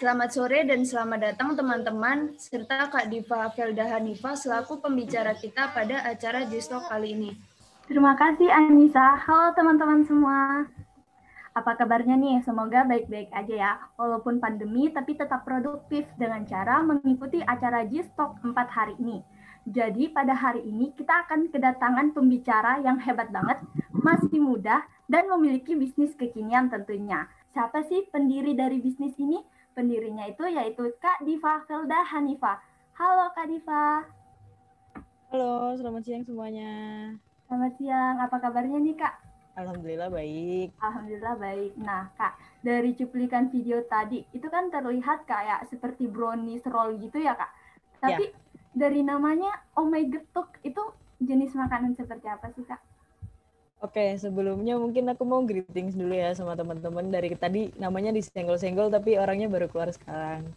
Selamat sore dan selamat datang teman-teman, serta Kak Diva Felda Hanifa selaku pembicara kita pada acara Gistalk kali ini. Terima kasih Anissa. Halo teman-teman semua. Apa kabarnya nih? Semoga baik-baik aja ya. Walaupun pandemi, tapi tetap produktif dengan cara mengikuti acara Gistalk 4 hari ini. Jadi pada hari ini kita akan kedatangan pembicara yang hebat banget, masih muda, dan memiliki bisnis kekinian tentunya. Siapa sih pendiri dari bisnis ini? Pendirinya itu yaitu Kak Diva Felda Hanifa. Halo Kak Diva. Halo, selamat siang semuanya. Selamat siang, apa kabarnya nih Kak? Alhamdulillah baik. Alhamdulillah baik. Nah Kak, dari cuplikan video tadi, itu kan terlihat kayak seperti brownies roll gitu ya Kak? Tapi ya. dari namanya Oh My Getuk, itu jenis makanan seperti apa sih Kak? Oke, sebelumnya mungkin aku mau greetings dulu ya sama teman-teman dari tadi namanya disenggol-senggol tapi orangnya baru keluar sekarang.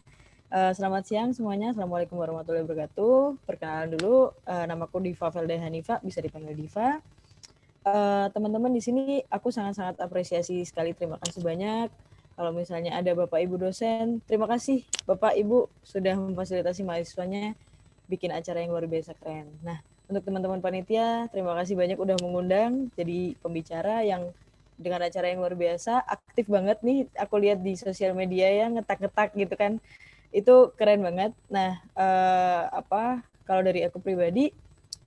Uh, selamat siang semuanya. Assalamualaikum warahmatullahi wabarakatuh. Perkenalan dulu, uh, namaku Diva Felda Hanifa, bisa dipanggil Diva. Uh, teman-teman di sini aku sangat-sangat apresiasi sekali. Terima kasih banyak. Kalau misalnya ada Bapak Ibu dosen, terima kasih Bapak Ibu sudah memfasilitasi mahasiswanya bikin acara yang luar biasa keren. Nah, untuk teman-teman panitia, terima kasih banyak udah mengundang jadi pembicara yang dengan acara yang luar biasa, aktif banget nih. Aku lihat di sosial media ya ngetak-ngetak gitu kan. Itu keren banget. Nah, eh, apa kalau dari aku pribadi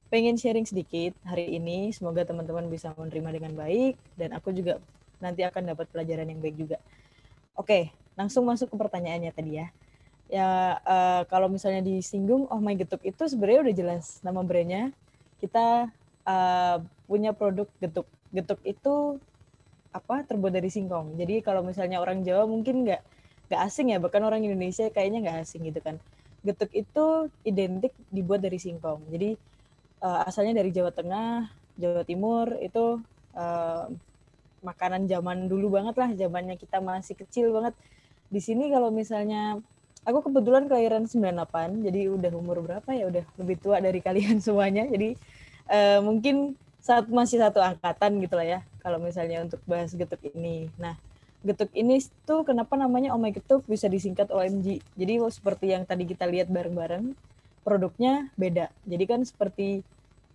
pengen sharing sedikit hari ini. Semoga teman-teman bisa menerima dengan baik dan aku juga nanti akan dapat pelajaran yang baik juga. Oke, langsung masuk ke pertanyaannya tadi ya ya uh, kalau misalnya disinggung oh my getuk itu sebenarnya udah jelas nama brandnya. Kita uh, punya produk getuk. Getuk itu apa terbuat dari singkong. Jadi kalau misalnya orang Jawa mungkin nggak nggak asing ya bahkan orang Indonesia kayaknya nggak asing gitu kan. Getuk itu identik dibuat dari singkong. Jadi uh, asalnya dari Jawa Tengah Jawa Timur itu uh, makanan zaman dulu banget lah zamannya kita masih kecil banget. Di sini kalau misalnya aku kebetulan kelahiran 98 jadi udah umur berapa ya? Udah lebih tua dari kalian semuanya. Jadi uh, mungkin saat masih satu angkatan gitu lah ya kalau misalnya untuk bahas getuk ini. Nah getuk ini tuh kenapa namanya? Omai Getuk bisa disingkat OMG jadi seperti yang tadi kita lihat bareng-bareng produknya beda. Jadi kan seperti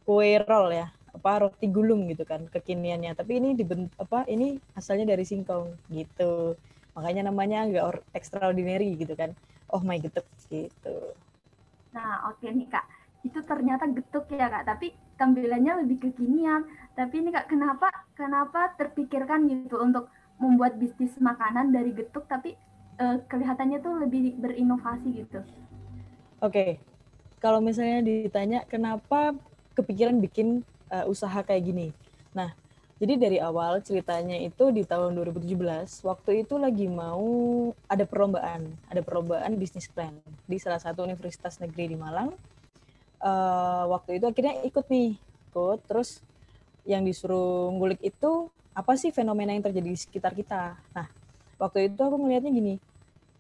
kue roll ya apa roti gulung gitu kan kekiniannya. Tapi ini dibent apa ini asalnya dari singkong gitu makanya namanya agak extraordinary gitu kan oh my getuk gitu. Nah oke okay nih kak, itu ternyata getuk ya kak, tapi tampilannya lebih kekinian. Tapi ini kak kenapa kenapa terpikirkan gitu untuk membuat bisnis makanan dari getuk tapi uh, kelihatannya tuh lebih berinovasi gitu. Oke, okay. kalau misalnya ditanya kenapa kepikiran bikin uh, usaha kayak gini. Nah, jadi dari awal ceritanya itu di tahun 2017, waktu itu lagi mau ada perlombaan, ada perlombaan bisnis plan di salah satu universitas negeri di Malang. Uh, waktu itu akhirnya ikut nih, ikut. Terus yang disuruh ngulik itu apa sih fenomena yang terjadi di sekitar kita. Nah, waktu itu aku melihatnya gini,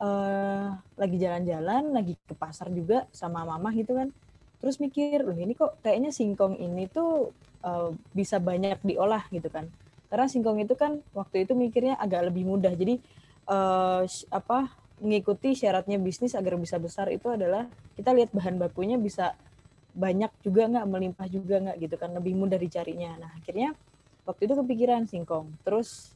uh, lagi jalan-jalan, lagi ke pasar juga sama mama gitu kan. Terus mikir, loh ini kok kayaknya singkong ini tuh uh, bisa banyak diolah gitu kan. Karena singkong itu kan waktu itu mikirnya agak lebih mudah. Jadi uh, apa mengikuti syaratnya bisnis agar bisa besar itu adalah kita lihat bahan bakunya bisa banyak juga nggak melimpah juga nggak gitu kan. Lebih mudah dicarinya. Nah akhirnya waktu itu kepikiran singkong. Terus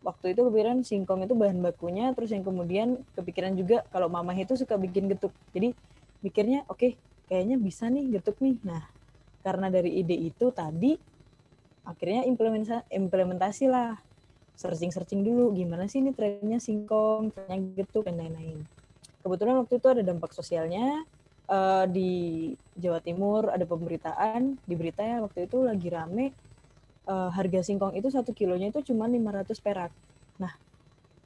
waktu itu kepikiran singkong itu bahan bakunya. Terus yang kemudian kepikiran juga kalau mama itu suka bikin getuk. Jadi mikirnya oke okay, kayaknya bisa nih getuk nih. Nah karena dari ide itu tadi akhirnya implementasi, lah searching-searching dulu gimana sih ini trennya singkong, trennya gitu dan lain-lain. Kebetulan waktu itu ada dampak sosialnya uh, di Jawa Timur ada pemberitaan di berita ya waktu itu lagi rame uh, harga singkong itu satu kilonya itu cuma 500 perak. Nah,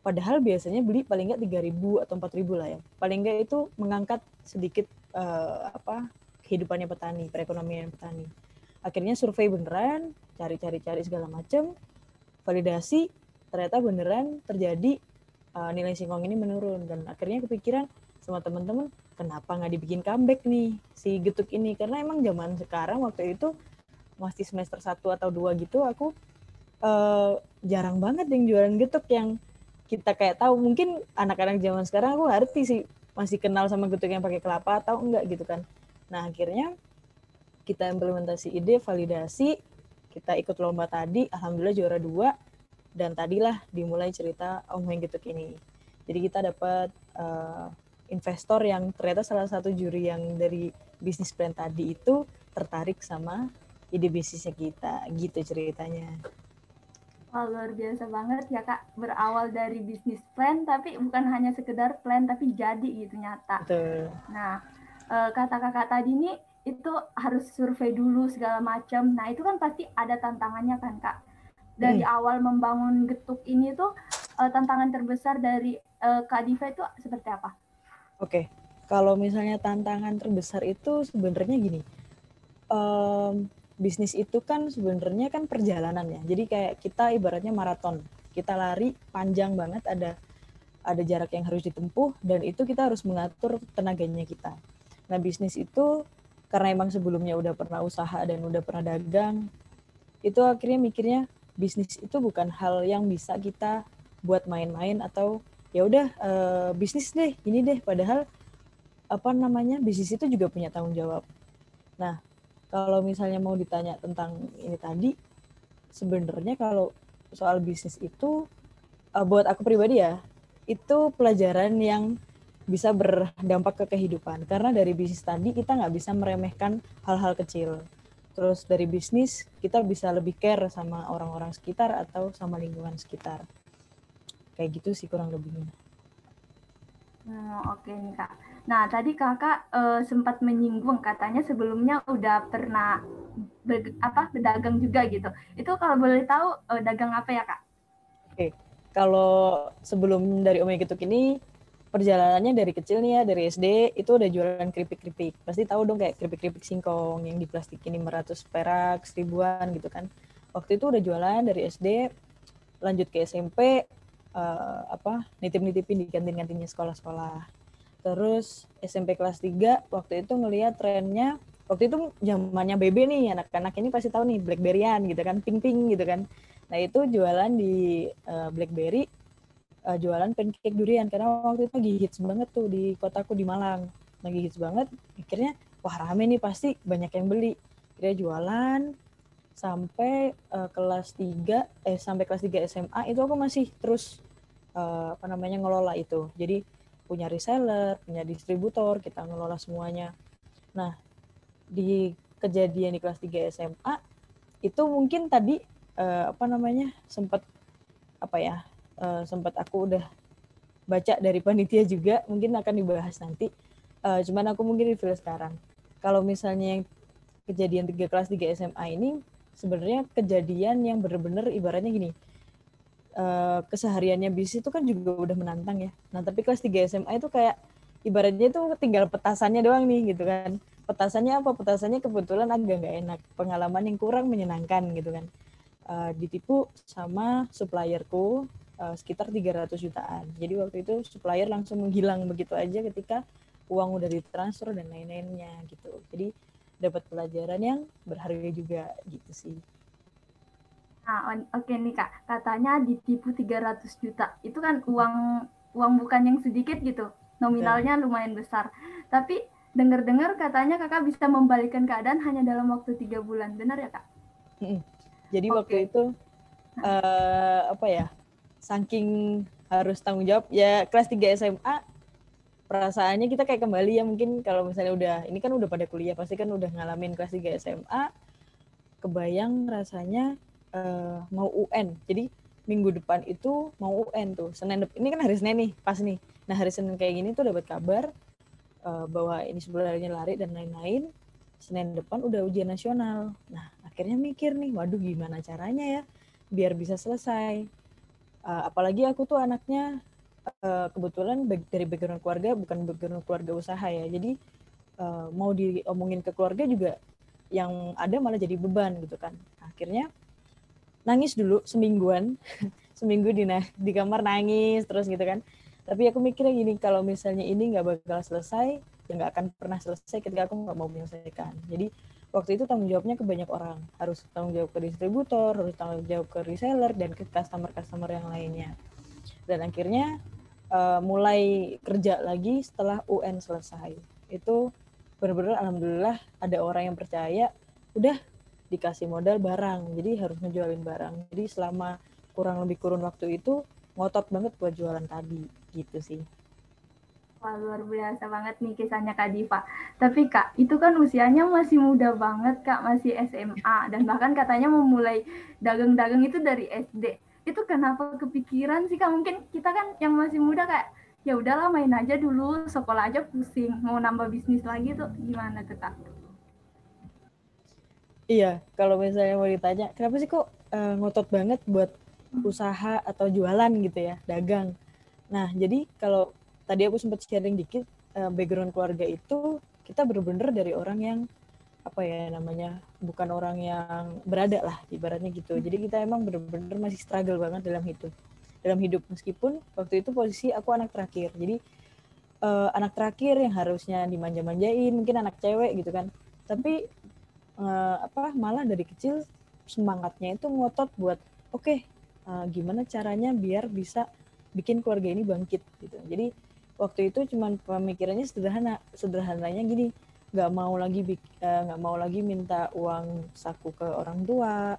padahal biasanya beli paling nggak 3000 atau 4000 lah ya. Paling nggak itu mengangkat sedikit uh, apa kehidupannya petani, perekonomian petani. Akhirnya survei beneran, cari-cari-cari segala macam, validasi, ternyata beneran terjadi uh, nilai singkong ini menurun. Dan akhirnya kepikiran sama teman-teman kenapa nggak dibikin comeback nih si getuk ini? Karena emang zaman sekarang waktu itu masih semester 1 atau dua gitu aku uh, jarang banget yang jualan getuk yang kita kayak tahu. Mungkin anak-anak zaman sekarang aku ngerti sih masih kenal sama getuk yang pakai kelapa atau enggak gitu kan nah akhirnya kita implementasi ide validasi kita ikut lomba tadi alhamdulillah juara dua dan tadilah dimulai cerita Om Heng Getuk ini jadi kita dapat uh, investor yang ternyata salah satu juri yang dari bisnis plan tadi itu tertarik sama ide bisnisnya kita gitu ceritanya Wah, luar biasa banget ya Kak. Berawal dari bisnis plan, tapi bukan hanya sekedar plan, tapi jadi gitu nyata. Betul. Nah, eh, kata kakak tadi nih, itu harus survei dulu segala macam. Nah, itu kan pasti ada tantangannya kan Kak. Dari hmm. awal membangun getuk ini tuh, eh, tantangan terbesar dari eh, Kak Diva itu seperti apa? Oke, kalau misalnya tantangan terbesar itu sebenarnya gini, um, bisnis itu kan sebenarnya kan perjalanan ya. Jadi kayak kita ibaratnya maraton. Kita lari panjang banget ada ada jarak yang harus ditempuh dan itu kita harus mengatur tenaganya kita. Nah, bisnis itu karena emang sebelumnya udah pernah usaha dan udah pernah dagang, itu akhirnya mikirnya bisnis itu bukan hal yang bisa kita buat main-main atau ya udah uh, bisnis deh, ini deh padahal apa namanya? bisnis itu juga punya tanggung jawab. Nah, kalau misalnya mau ditanya tentang ini tadi, sebenarnya kalau soal bisnis itu uh, buat aku pribadi ya, itu pelajaran yang bisa berdampak ke kehidupan. Karena dari bisnis tadi kita nggak bisa meremehkan hal-hal kecil. Terus dari bisnis kita bisa lebih care sama orang-orang sekitar atau sama lingkungan sekitar. Kayak gitu sih kurang lebihnya. Hmm, Oke okay nih kak. Nah tadi kakak uh, sempat menyinggung katanya sebelumnya udah pernah ber, apa berdagang juga gitu. Itu kalau boleh tahu uh, dagang apa ya kak? Oke, okay. kalau sebelum dari Ome Getuk ini perjalanannya dari kecil nih ya dari SD itu udah jualan keripik-keripik. Pasti tahu dong kayak keripik-keripik singkong yang di diplastikin 500 perak, seribuan gitu kan. Waktu itu udah jualan dari SD, lanjut ke SMP, uh, apa nitip-nitipin di kantin-kantinnya sekolah-sekolah. Terus SMP kelas 3 waktu itu ngelihat trennya waktu itu zamannya BB nih anak-anak ini pasti tahu nih Blackberryan gitu kan pink-pink gitu kan. Nah, itu jualan di uh, BlackBerry uh, jualan pancake durian karena waktu itu lagi hits banget tuh di kotaku di Malang. Lagi hits banget. Akhirnya wah rame nih pasti banyak yang beli. Dia jualan sampai uh, kelas 3 eh sampai kelas 3 SMA itu aku masih terus uh, apa namanya ngelola itu. Jadi punya reseller, punya distributor, kita ngelola semuanya. Nah, di kejadian di kelas 3 SMA itu mungkin tadi uh, apa namanya sempat apa ya uh, sempat aku udah baca dari panitia juga mungkin akan dibahas nanti uh, cuman aku mungkin review sekarang kalau misalnya yang kejadian tiga kelas 3 SMA ini sebenarnya kejadian yang benar-benar ibaratnya gini uh, kesehariannya bisnis itu kan juga udah menantang ya. Nah, tapi kelas 3 SMA itu kayak ibaratnya itu tinggal petasannya doang nih gitu kan. Petasannya apa? Petasannya kebetulan agak nggak enak, pengalaman yang kurang menyenangkan gitu kan. Uh, ditipu sama supplierku uh, sekitar 300 jutaan. Jadi waktu itu supplier langsung menghilang begitu aja ketika uang udah ditransfer dan lain-lainnya gitu. Jadi dapat pelajaran yang berharga juga gitu sih. Nah, oke okay nih Kak, katanya ditipu 300 juta. Itu kan uang uang bukan yang sedikit gitu. Nominalnya lumayan besar. Tapi dengar-dengar katanya Kakak bisa membalikkan keadaan hanya dalam waktu tiga bulan. Benar ya Kak? Jadi okay. waktu itu uh, apa ya? Saking harus tanggung jawab ya kelas 3 SMA perasaannya kita kayak kembali ya mungkin kalau misalnya udah ini kan udah pada kuliah pasti kan udah ngalamin kelas 3 SMA kebayang rasanya uh, mau UN. Jadi minggu depan itu mau UN tuh. Senin ini kan hari Senin nih, pas nih. Nah hari Senin kayak gini tuh dapat kabar uh, bahwa ini sebenarnya lari dan lain-lain. Senin depan udah ujian nasional. Nah akhirnya mikir nih, waduh gimana caranya ya biar bisa selesai. Uh, apalagi aku tuh anaknya uh, kebetulan dari background keluarga bukan background keluarga usaha ya. Jadi uh, mau diomongin ke keluarga juga yang ada malah jadi beban gitu kan. Akhirnya nangis dulu semingguan seminggu di di kamar nangis terus gitu kan tapi aku mikirnya gini kalau misalnya ini nggak bakal selesai ya nggak akan pernah selesai ketika aku nggak mau menyelesaikan jadi waktu itu tanggung jawabnya ke banyak orang. Harus tanggung jawab ke distributor harus tanggung jawab ke reseller dan ke customer customer yang lainnya. Dan akhirnya uh, mulai kerja lagi setelah UN selesai. Itu benar-benar alhamdulillah ada orang yang percaya udah dikasih modal barang. Jadi harus ngejualin barang. Jadi selama kurang lebih kurun waktu itu ngotot banget buat jualan tadi. Gitu sih Wah, luar biasa banget nih kisahnya Kak Diva. Tapi Kak, itu kan usianya masih muda banget Kak, masih SMA. Dan bahkan katanya memulai dagang-dagang itu dari SD. Itu kenapa kepikiran sih Kak? Mungkin kita kan yang masih muda Kak, ya udahlah main aja dulu, sekolah aja pusing. Mau nambah bisnis lagi tuh gimana tuh Kak? Iya, kalau misalnya mau ditanya, kenapa sih kok uh, ngotot banget buat usaha atau jualan gitu ya, dagang. Nah, jadi kalau tadi aku sempat sharing dikit uh, background keluarga itu kita bener-bener dari orang yang apa ya namanya bukan orang yang berada lah ibaratnya gitu. Jadi kita emang bener-bener masih struggle banget dalam hidup. Dalam hidup meskipun waktu itu posisi aku anak terakhir. Jadi uh, anak terakhir yang harusnya dimanja-manjain, mungkin anak cewek gitu kan. Tapi uh, apa malah dari kecil semangatnya itu ngotot buat oke okay, uh, gimana caranya biar bisa bikin keluarga ini bangkit gitu jadi waktu itu cuman pemikirannya sederhana sederhananya gini nggak mau lagi eh, nggak uh, mau lagi minta uang saku ke orang tua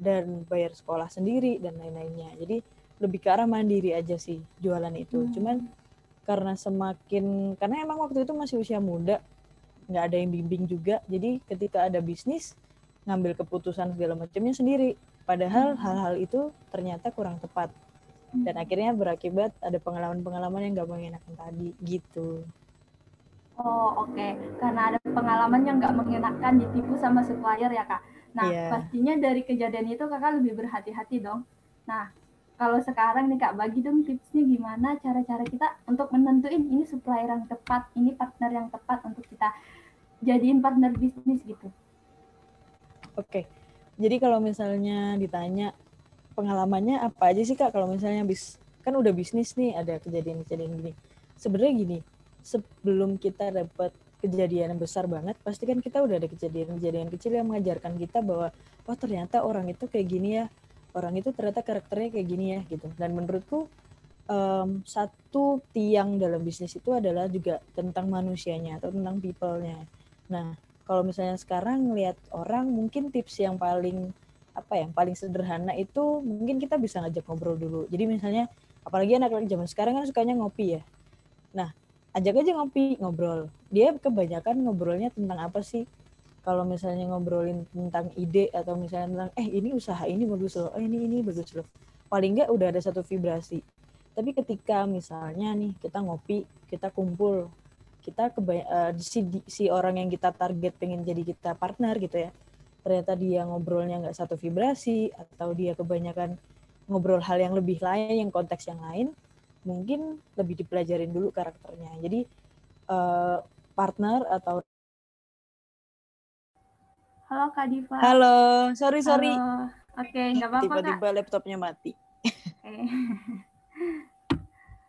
dan bayar sekolah sendiri dan lain-lainnya jadi lebih ke arah mandiri aja sih jualan itu hmm. cuman karena semakin karena emang waktu itu masih usia muda nggak ada yang bimbing juga jadi ketika ada bisnis ngambil keputusan segala macamnya sendiri Padahal hmm. hal-hal itu ternyata kurang tepat. Dan akhirnya berakibat ada pengalaman-pengalaman yang gak mengenakan tadi gitu. Oh oke, okay. karena ada pengalaman yang nggak mengenakan ditipu sama supplier ya kak. Nah yeah. pastinya dari kejadian itu kakak lebih berhati-hati dong. Nah kalau sekarang nih kak bagi dong tipsnya gimana cara-cara kita untuk menentuin ini supplier yang tepat, ini partner yang tepat untuk kita jadiin partner bisnis gitu. Oke, okay jadi kalau misalnya ditanya pengalamannya apa aja sih kak? Kalau misalnya bis kan udah bisnis nih ada kejadian-kejadian gini. Sebenarnya gini sebelum kita dapat kejadian yang besar banget pasti kan kita udah ada kejadian-kejadian kecil yang mengajarkan kita bahwa wah ternyata orang itu kayak gini ya. Orang itu ternyata karakternya kayak gini ya gitu. Dan menurutku um, satu tiang dalam bisnis itu adalah juga tentang manusianya atau tentang people-nya. Nah kalau misalnya sekarang ngelihat orang mungkin tips yang paling apa ya, yang paling sederhana itu mungkin kita bisa ngajak ngobrol dulu. Jadi misalnya apalagi anak-anak zaman sekarang kan sukanya ngopi ya. Nah, ajak aja ngopi, ngobrol. Dia kebanyakan ngobrolnya tentang apa sih? Kalau misalnya ngobrolin tentang ide atau misalnya tentang eh ini usaha ini bagus loh, eh ini ini bagus loh. Paling enggak udah ada satu vibrasi. Tapi ketika misalnya nih kita ngopi, kita kumpul, kita uh, si si orang yang kita target pengen jadi kita partner gitu ya ternyata dia ngobrolnya nggak satu vibrasi atau dia kebanyakan ngobrol hal yang lebih lain yang konteks yang lain mungkin lebih dipelajarin dulu karakternya jadi uh, partner atau halo kak Diva halo sorry sorry oke okay, nggak apa-apa tiba-tiba laptopnya mati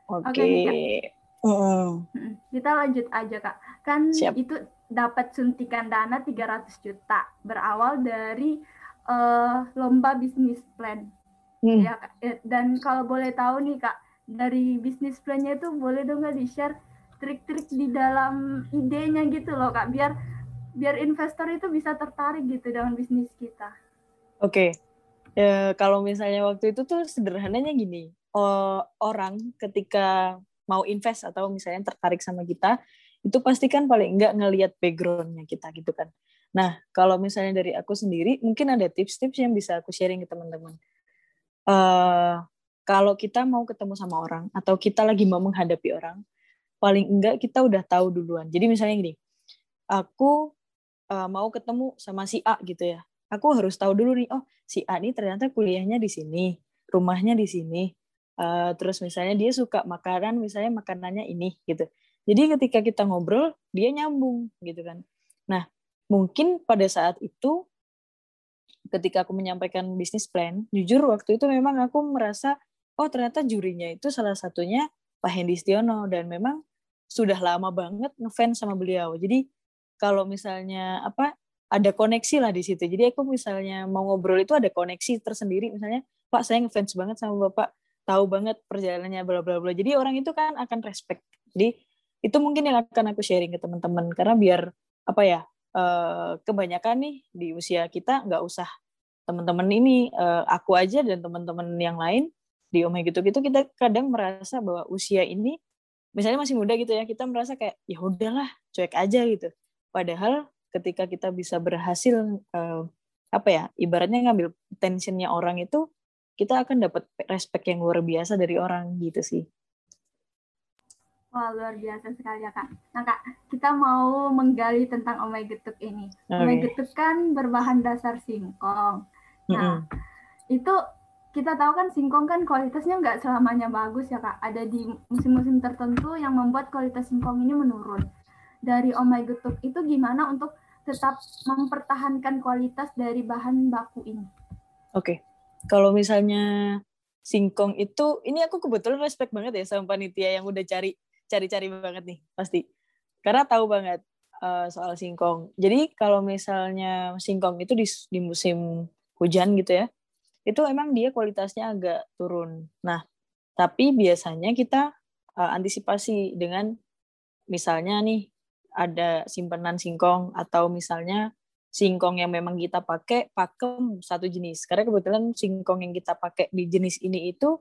oke okay. okay. Uh. Kita lanjut aja kak. Kan Siap. itu dapat suntikan dana 300 juta berawal dari uh, lomba bisnis plan. Hmm. Ya. Eh, dan kalau boleh tahu nih kak, dari bisnis plannya itu boleh dong nggak di share trik-trik di dalam idenya gitu loh kak, biar biar investor itu bisa tertarik gitu dengan bisnis kita. Oke. Okay. Ya, kalau misalnya waktu itu tuh sederhananya gini, uh, orang ketika mau invest atau misalnya tertarik sama kita, itu pasti kan paling enggak ngelihat backgroundnya kita gitu kan. Nah, kalau misalnya dari aku sendiri, mungkin ada tips-tips yang bisa aku sharing ke teman-teman. Uh, kalau kita mau ketemu sama orang atau kita lagi mau menghadapi orang, paling enggak kita udah tahu duluan. Jadi misalnya gini, aku uh, mau ketemu sama si A gitu ya. Aku harus tahu dulu nih, oh si A ini ternyata kuliahnya di sini, rumahnya di sini, uh, terus misalnya dia suka makanan misalnya makanannya ini gitu jadi ketika kita ngobrol dia nyambung gitu kan. Nah mungkin pada saat itu ketika aku menyampaikan bisnis plan jujur waktu itu memang aku merasa oh ternyata jurinya itu salah satunya Pak Hendi Stiono dan memang sudah lama banget ngefans sama beliau. Jadi kalau misalnya apa ada koneksi lah di situ. Jadi aku misalnya mau ngobrol itu ada koneksi tersendiri. Misalnya Pak saya ngefans banget sama Bapak. Tahu banget perjalanannya bla bla bla. Jadi orang itu kan akan respect. Jadi itu mungkin yang akan aku sharing ke teman-teman. Karena biar apa ya uh, kebanyakan nih di usia kita nggak usah teman-teman ini uh, aku aja dan teman-teman yang lain di omah gitu-gitu kita kadang merasa bahwa usia ini misalnya masih muda gitu ya kita merasa kayak ya udahlah cuek aja gitu. Padahal ketika kita bisa berhasil uh, apa ya ibaratnya ngambil tensionnya orang itu kita akan dapat respect yang luar biasa dari orang gitu sih Wah, luar biasa sekali ya, Kak. Nah, Kak, kita mau menggali tentang omai getuk ini. Okay. Omai getuk kan berbahan dasar singkong. Nah, mm -hmm. itu kita tahu kan singkong kan kualitasnya nggak selamanya bagus ya kak. Ada di musim-musim tertentu yang membuat kualitas singkong ini menurun. Dari Oh My Getuk itu gimana untuk tetap mempertahankan kualitas dari bahan baku ini? Oke, okay. kalau misalnya singkong itu, ini aku kebetulan respect banget ya sama panitia yang udah cari cari-cari banget nih pasti, karena tahu banget uh, soal singkong. Jadi kalau misalnya singkong itu di, di musim hujan gitu ya, itu emang dia kualitasnya agak turun. Nah, tapi biasanya kita uh, antisipasi dengan misalnya nih ada simpenan singkong atau misalnya singkong yang memang kita pakai pakem satu jenis. Karena kebetulan singkong yang kita pakai di jenis ini itu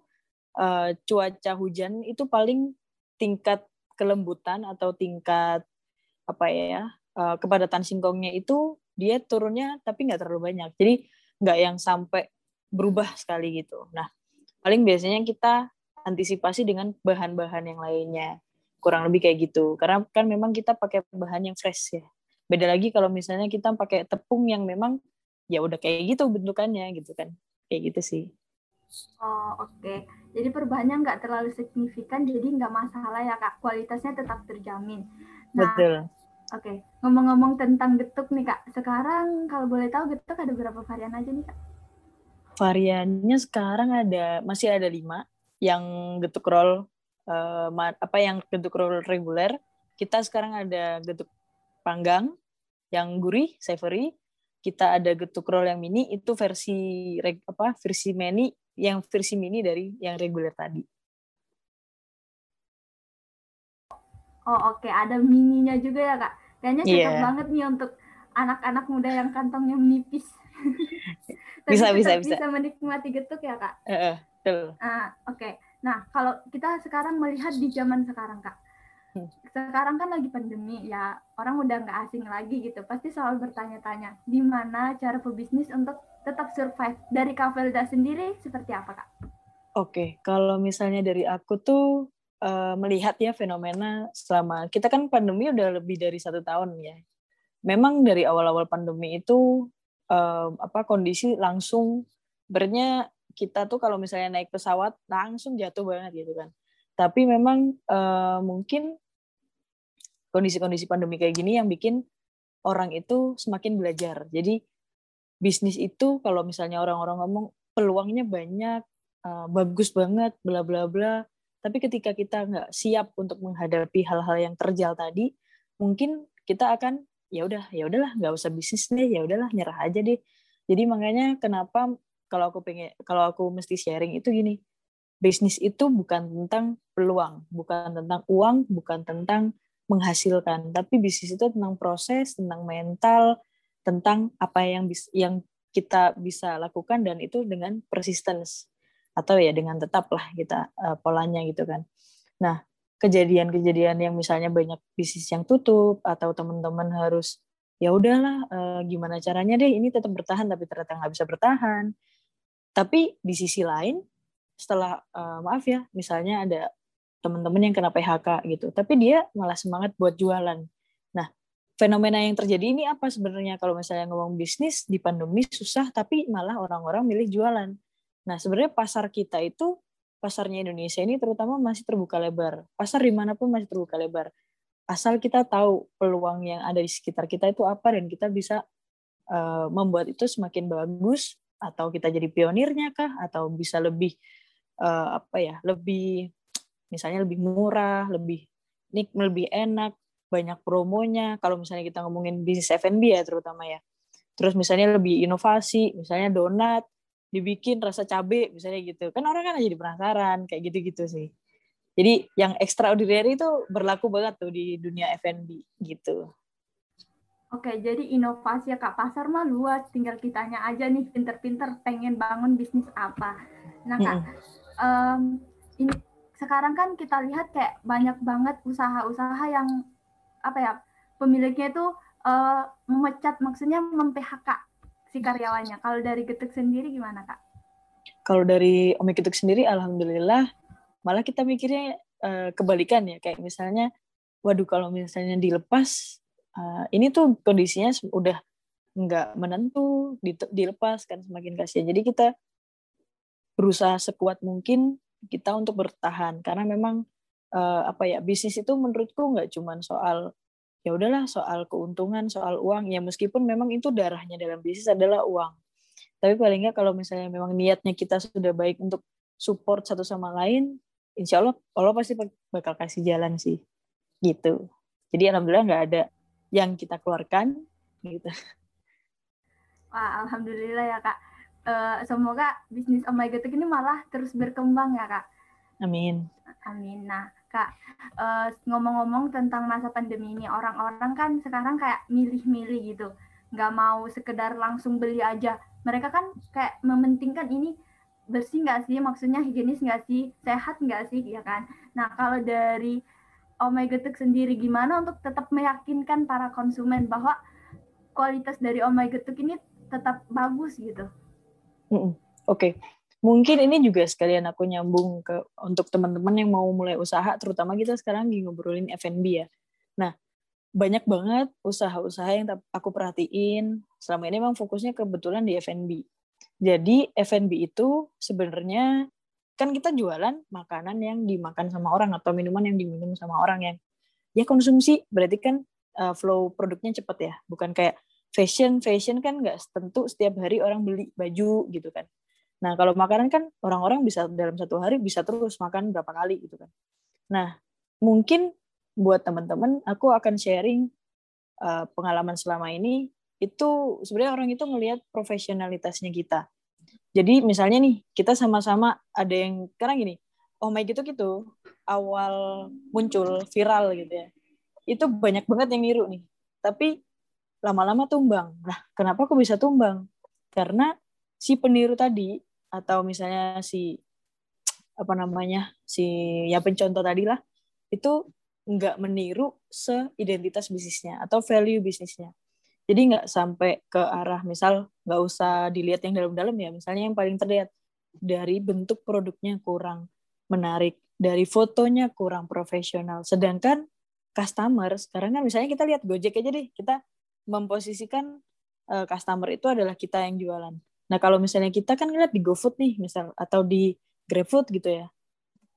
uh, cuaca hujan itu paling tingkat kelembutan atau tingkat apa ya uh, kepadatan singkongnya itu dia turunnya tapi nggak terlalu banyak. Jadi nggak yang sampai berubah sekali gitu. Nah, paling biasanya kita antisipasi dengan bahan-bahan yang lainnya. Kurang lebih kayak gitu. Karena kan memang kita pakai bahan yang fresh ya. Beda lagi kalau misalnya kita pakai tepung yang memang ya udah kayak gitu bentukannya gitu kan. Kayak gitu sih. Oh oke, okay. jadi perubahannya nggak terlalu signifikan, jadi nggak masalah ya kak, kualitasnya tetap terjamin. Nah, Betul. Oke, okay. ngomong-ngomong tentang getuk nih kak, sekarang kalau boleh tahu getuk ada berapa varian aja nih kak? variannya sekarang ada masih ada lima yang getuk roll uh, apa yang getuk roll reguler kita sekarang ada getuk panggang yang gurih savory kita ada getuk roll yang mini itu versi apa versi mini yang versi mini dari yang reguler tadi oh oke okay. ada mininya juga ya kak kayaknya cocok yeah. banget nih untuk anak-anak muda yang kantongnya menipis bisa bisa bisa bisa menikmati getuk ya kak uh, uh, uh, oke okay. nah kalau kita sekarang melihat di zaman sekarang kak hmm. sekarang kan lagi pandemi ya orang udah nggak asing lagi gitu pasti selalu bertanya-tanya di mana cara pebisnis untuk tetap survive dari Kavelda sendiri seperti apa kak? Oke, okay. kalau misalnya dari aku tuh uh, melihat ya fenomena selama kita kan pandemi udah lebih dari satu tahun ya. Memang dari awal-awal pandemi itu uh, apa kondisi langsung bernya kita tuh kalau misalnya naik pesawat langsung jatuh banget gitu kan. Tapi memang uh, mungkin kondisi-kondisi pandemi kayak gini yang bikin orang itu semakin belajar. Jadi bisnis itu kalau misalnya orang-orang ngomong peluangnya banyak, uh, bagus banget, bla bla bla. Tapi ketika kita nggak siap untuk menghadapi hal-hal yang terjal tadi, mungkin kita akan ya udah ya udahlah nggak usah bisnis deh ya udahlah nyerah aja deh jadi makanya kenapa kalau aku pengen kalau aku mesti sharing itu gini bisnis itu bukan tentang peluang bukan tentang uang bukan tentang menghasilkan tapi bisnis itu tentang proses tentang mental tentang apa yang bis, yang kita bisa lakukan dan itu dengan persistence. Atau ya dengan tetaplah kita uh, polanya gitu kan. Nah kejadian-kejadian yang misalnya banyak bisnis yang tutup atau teman-teman harus ya udahlah uh, gimana caranya deh ini tetap bertahan tapi ternyata nggak bisa bertahan. Tapi di sisi lain setelah uh, maaf ya misalnya ada teman-teman yang kena PHK gitu tapi dia malah semangat buat jualan fenomena yang terjadi ini apa sebenarnya kalau misalnya ngomong bisnis di pandemi susah tapi malah orang-orang milih jualan nah sebenarnya pasar kita itu pasarnya Indonesia ini terutama masih terbuka lebar. Pasar di mana pun masih terbuka lebar. Asal kita tahu peluang yang ada di sekitar kita itu apa dan kita bisa uh, membuat itu semakin bagus atau kita jadi pionirnya kah atau bisa lebih uh, apa ya lebih misalnya lebih murah lebih nik lebih enak banyak promonya. Kalau misalnya kita ngomongin bisnis F&B ya terutama ya. Terus misalnya lebih inovasi misalnya donat dibikin rasa cabe misalnya gitu. Kan orang kan jadi penasaran kayak gitu-gitu sih. Jadi yang extraordinary itu berlaku banget tuh di dunia F&B gitu. Oke, jadi inovasi ya Kak, pasar mah luas, tinggal kitanya aja nih pinter-pinter pengen bangun bisnis apa. Nah Kak, mm -hmm. um, ini sekarang kan kita lihat kayak banyak banget usaha-usaha yang apa ya pemiliknya itu uh, memecat, maksudnya mem-PHK si karyawannya. Kalau dari Getuk sendiri gimana Kak? Kalau dari Ome Getuk sendiri, alhamdulillah malah kita mikirnya uh, kebalikan ya, kayak misalnya, waduh kalau misalnya dilepas uh, ini tuh kondisinya udah nggak menentu dilepas kan semakin kasihan jadi kita berusaha sekuat mungkin kita untuk bertahan karena memang uh, apa ya bisnis itu menurutku nggak cuma soal ya udahlah soal keuntungan soal uang ya meskipun memang itu darahnya dalam bisnis adalah uang tapi paling nggak kalau misalnya memang niatnya kita sudah baik untuk support satu sama lain insya Allah Allah pasti bakal kasih jalan sih gitu jadi alhamdulillah nggak ada yang kita keluarkan gitu. Wah, alhamdulillah ya kak. Uh, semoga bisnis Oh My God ini malah terus berkembang ya kak. Amin. Amin. Nah kak, uh, ngomong-ngomong tentang masa pandemi ini, orang-orang kan sekarang kayak milih-milih gitu, nggak mau sekedar langsung beli aja. Mereka kan kayak mementingkan ini bersih nggak sih, maksudnya higienis nggak sih, sehat nggak sih, ya kan. Nah kalau dari Omega Tuk sendiri gimana untuk tetap meyakinkan para konsumen bahwa kualitas dari Omega Tuk ini tetap bagus gitu. Oke, okay. Mungkin ini juga sekalian aku nyambung ke untuk teman-teman yang mau mulai usaha, terutama kita sekarang lagi ngobrolin F&B ya. Nah, banyak banget usaha-usaha yang aku perhatiin. Selama ini memang fokusnya kebetulan di F&B. Jadi F&B itu sebenarnya kan kita jualan makanan yang dimakan sama orang atau minuman yang diminum sama orang yang ya konsumsi. Berarti kan uh, flow produknya cepet ya. Bukan kayak fashion. Fashion kan nggak tentu setiap hari orang beli baju gitu kan nah kalau makanan kan orang-orang bisa dalam satu hari bisa terus makan berapa kali gitu kan nah mungkin buat teman-teman aku akan sharing uh, pengalaman selama ini itu sebenarnya orang itu ngelihat profesionalitasnya kita jadi misalnya nih kita sama-sama ada yang sekarang gini, oh my gitu gitu awal muncul viral gitu ya, itu banyak banget yang niru nih. Tapi lama-lama tumbang. Nah, kenapa kok bisa tumbang? Karena si peniru tadi atau misalnya si apa namanya si ya pencontoh tadi lah itu nggak meniru seidentitas bisnisnya atau value bisnisnya. Jadi nggak sampai ke arah misal nggak usah dilihat yang dalam-dalam ya. Misalnya yang paling terlihat dari bentuk produknya kurang menarik, dari fotonya kurang profesional. Sedangkan customer sekarang kan misalnya kita lihat Gojek aja deh, kita memposisikan uh, customer itu adalah kita yang jualan. Nah kalau misalnya kita kan lihat di GoFood nih misal atau di GrabFood gitu ya,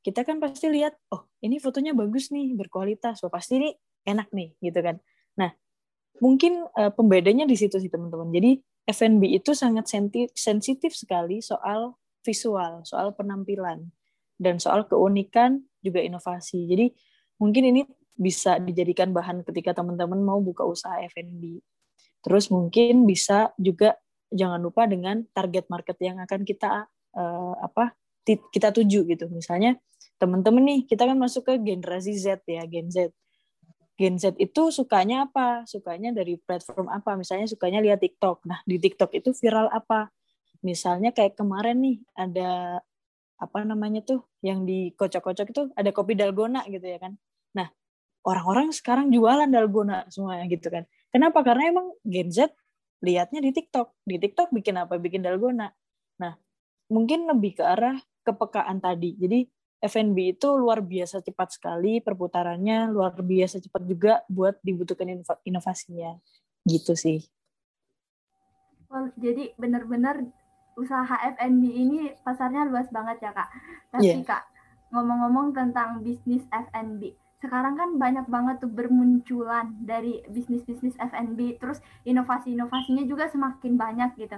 kita kan pasti lihat oh ini fotonya bagus nih berkualitas, oh pasti ini enak nih gitu kan. Nah mungkin uh, pembedanya di situ sih teman-teman. Jadi F&B itu sangat sensitif sekali soal visual, soal penampilan, dan soal keunikan juga inovasi. Jadi mungkin ini bisa dijadikan bahan ketika teman-teman mau buka usaha F&B. Terus mungkin bisa juga jangan lupa dengan target market yang akan kita uh, apa kita tuju gitu. Misalnya teman-teman nih kita kan masuk ke generasi Z ya, Gen Z. Gen Z itu sukanya apa? Sukanya dari platform apa? Misalnya sukanya lihat TikTok. Nah, di TikTok itu viral apa? Misalnya kayak kemarin nih ada apa namanya tuh yang dikocok-kocok itu ada kopi dalgona gitu ya kan. Nah, orang-orang sekarang jualan dalgona semuanya gitu kan. Kenapa? Karena emang Gen Z lihatnya di TikTok. Di TikTok bikin apa? Bikin dalgona. Nah, mungkin lebih ke arah kepekaan tadi. Jadi F&B itu luar biasa cepat sekali perputarannya, luar biasa cepat juga buat dibutuhkan inovasinya. Gitu sih. Oh, jadi benar-benar usaha F&B ini pasarnya luas banget ya, Kak. Tapi yeah. Kak, ngomong-ngomong tentang bisnis F&B, sekarang kan banyak banget tuh bermunculan dari bisnis-bisnis F&B, terus inovasi-inovasinya juga semakin banyak gitu.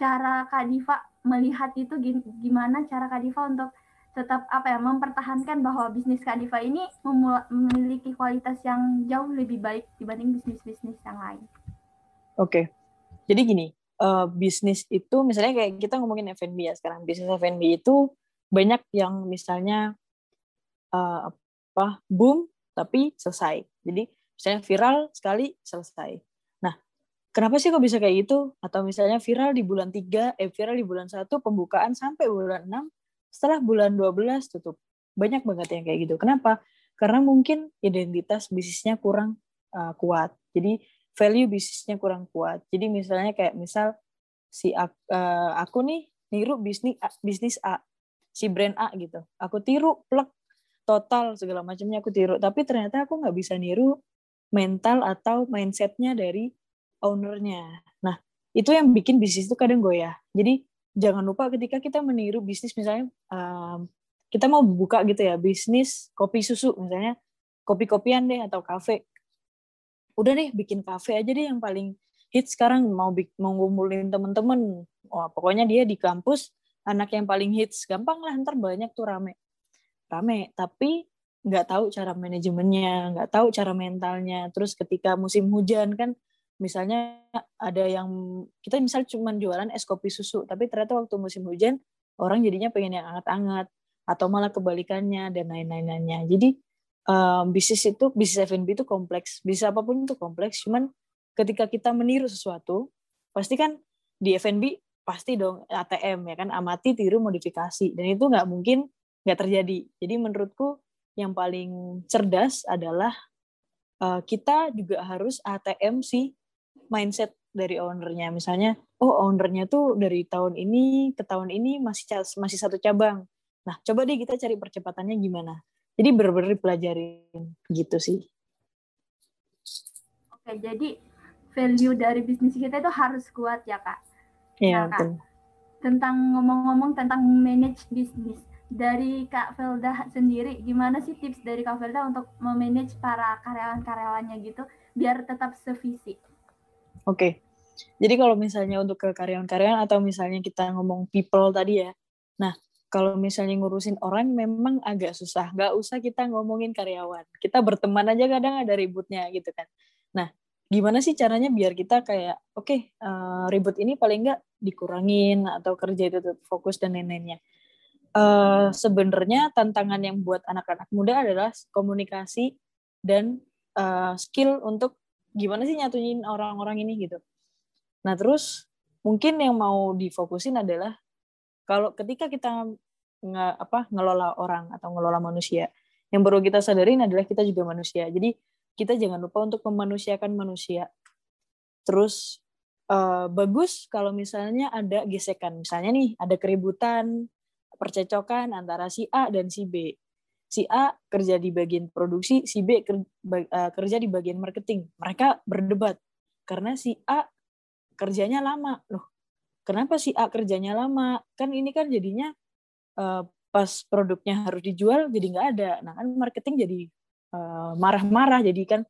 Cara Kak Diva melihat itu gimana cara Kak Diva untuk tetap apa ya mempertahankan bahwa bisnis Kadifa ini memiliki kualitas yang jauh lebih baik dibanding bisnis-bisnis yang lain. Oke, jadi gini, uh, bisnis itu misalnya kayak kita ngomongin F&B ya sekarang bisnis F&B itu banyak yang misalnya uh, apa boom tapi selesai. Jadi misalnya viral sekali selesai. Nah kenapa sih kok bisa kayak gitu? Atau misalnya viral di bulan 3 eh viral di bulan satu pembukaan sampai bulan 6 setelah bulan 12 tutup. Banyak banget yang kayak gitu. Kenapa? Karena mungkin identitas bisnisnya kurang uh, kuat. Jadi value bisnisnya kurang kuat. Jadi misalnya kayak misal si aku, uh, eh, aku nih niru bisnis bisnis A, si brand A gitu. Aku tiru plek total segala macamnya aku tiru, tapi ternyata aku nggak bisa niru mental atau mindsetnya dari ownernya. Nah itu yang bikin bisnis itu kadang goyah. Jadi jangan lupa ketika kita meniru bisnis misalnya um, kita mau buka gitu ya bisnis kopi susu misalnya kopi-kopian deh atau kafe. Udah deh bikin kafe aja deh yang paling hits sekarang. Mau mau ngumpulin temen-temen. Oh, pokoknya dia di kampus anak yang paling hits. Gampang lah ntar banyak tuh rame rame tapi nggak tahu cara manajemennya nggak tahu cara mentalnya. Terus ketika musim hujan kan misalnya ada yang kita misal cuma jualan es kopi susu tapi ternyata waktu musim hujan orang jadinya pengen yang anget-anget atau malah kebalikannya dan lain-lainnya. Jadi um, bisnis itu bisnis F&B itu kompleks. Bisa apa pun itu kompleks cuman ketika kita meniru sesuatu pasti kan di F&B pasti dong ATM ya kan? Amati tiru modifikasi. Dan itu nggak mungkin nggak terjadi. Jadi menurutku yang paling cerdas adalah uh, kita juga harus ATM si mindset dari ownernya. Misalnya oh ownernya tuh dari tahun ini ke tahun ini masih masih satu cabang. Nah coba deh kita cari percepatannya gimana. Jadi benar-benar dipelajarin gitu sih. Oke jadi value dari bisnis kita itu harus kuat ya kak. Iya nah, betul. tentang ngomong-ngomong tentang manage bisnis dari Kak Felda sendiri, gimana sih tips dari Kak Felda untuk memanage para karyawan-karyawannya gitu biar tetap sevisi? Oke, jadi kalau misalnya untuk ke karyawan-karyawan atau misalnya kita ngomong people tadi ya, nah kalau misalnya ngurusin orang memang agak susah. Gak usah kita ngomongin karyawan. Kita berteman aja kadang ada ributnya gitu kan. Nah, gimana sih caranya biar kita kayak, oke, okay, uh, eh, ribut ini paling nggak dikurangin atau kerja itu tetap fokus dan lain-lainnya. Uh, Sebenarnya tantangan yang buat anak-anak muda adalah komunikasi dan uh, skill untuk gimana sih nyatuin orang-orang ini gitu. Nah terus mungkin yang mau difokusin adalah kalau ketika kita nge, apa ngelola orang atau ngelola manusia yang perlu kita sadarin adalah kita juga manusia. Jadi kita jangan lupa untuk memanusiakan manusia. Terus uh, bagus kalau misalnya ada gesekan. Misalnya nih ada keributan percecokan antara si A dan si B si A kerja di bagian produksi si B eh, kerja di bagian marketing mereka berdebat karena si A kerjanya lama loh kenapa si A kerjanya lama? Kan ini kan jadinya uh, pas produknya harus dijual jadi nggak ada. Nah kan marketing jadi uh, marah-marah, jadi kan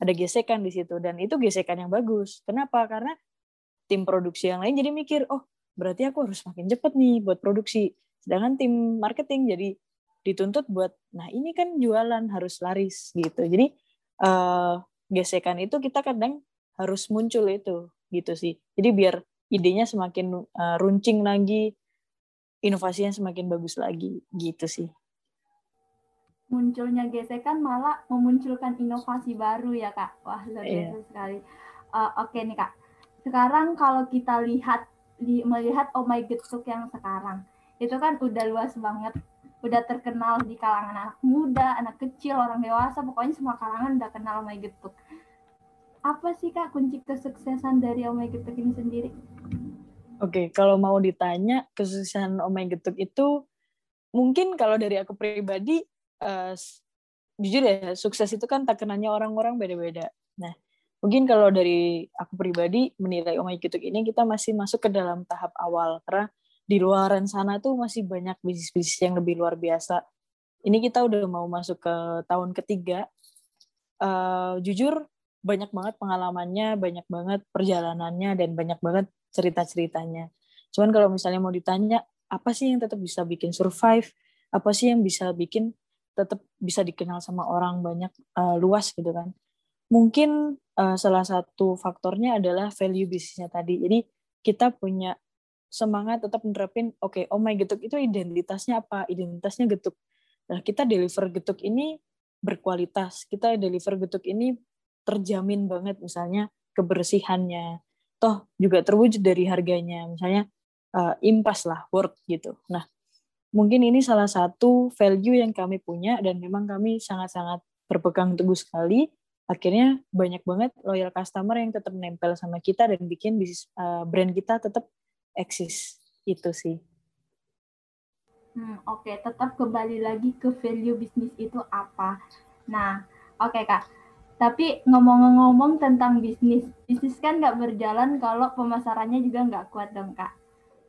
ada gesekan di situ dan itu gesekan yang bagus. Kenapa? Karena tim produksi yang lain jadi mikir, oh berarti aku harus makin cepet nih buat produksi. Sedangkan tim marketing jadi dituntut buat, nah ini kan jualan harus laris gitu. Jadi uh, gesekan itu kita kadang harus muncul itu gitu sih. Jadi biar idenya semakin uh, runcing lagi, inovasinya semakin bagus lagi, gitu sih. Munculnya gesekan malah memunculkan inovasi baru ya kak, wah luar iya. biasa yeah. sekali. Uh, Oke okay nih kak, sekarang kalau kita lihat di, melihat Oh My Getuk yang sekarang, itu kan udah luas banget, udah terkenal di kalangan anak muda, anak kecil, orang dewasa, pokoknya semua kalangan udah kenal My Getuk apa sih kak kunci kesuksesan dari Omega Getuk ini sendiri? Oke, okay, kalau mau ditanya kesuksesan Omega Getuk itu mungkin kalau dari aku pribadi uh, jujur ya sukses itu kan takenannya orang-orang beda-beda. Nah, mungkin kalau dari aku pribadi menilai Omega Getuk ini kita masih masuk ke dalam tahap awal karena di luaran sana tuh masih banyak bisnis-bisnis yang lebih luar biasa. Ini kita udah mau masuk ke tahun ketiga. Uh, jujur banyak banget pengalamannya, banyak banget perjalanannya, dan banyak banget cerita-ceritanya. Cuman kalau misalnya mau ditanya, apa sih yang tetap bisa bikin survive? Apa sih yang bisa bikin tetap bisa dikenal sama orang banyak uh, luas gitu kan? Mungkin uh, salah satu faktornya adalah value bisnisnya tadi. Jadi kita punya semangat tetap menerapin oke okay, oh my getuk itu identitasnya apa? Identitasnya getuk. Nah kita deliver getuk ini berkualitas. Kita deliver getuk ini terjamin banget misalnya kebersihannya. Toh juga terwujud dari harganya. Misalnya uh, impas lah worth gitu. Nah mungkin ini salah satu value yang kami punya dan memang kami sangat-sangat berpegang teguh sekali. Akhirnya banyak banget loyal customer yang tetap nempel sama kita dan bikin bisnis uh, brand kita tetap eksis itu sih. Hmm, oke, okay. tetap kembali lagi ke value bisnis itu apa. Nah, oke okay, kak. Tapi ngomong-ngomong tentang bisnis, bisnis kan nggak berjalan kalau pemasarannya juga nggak kuat dong kak.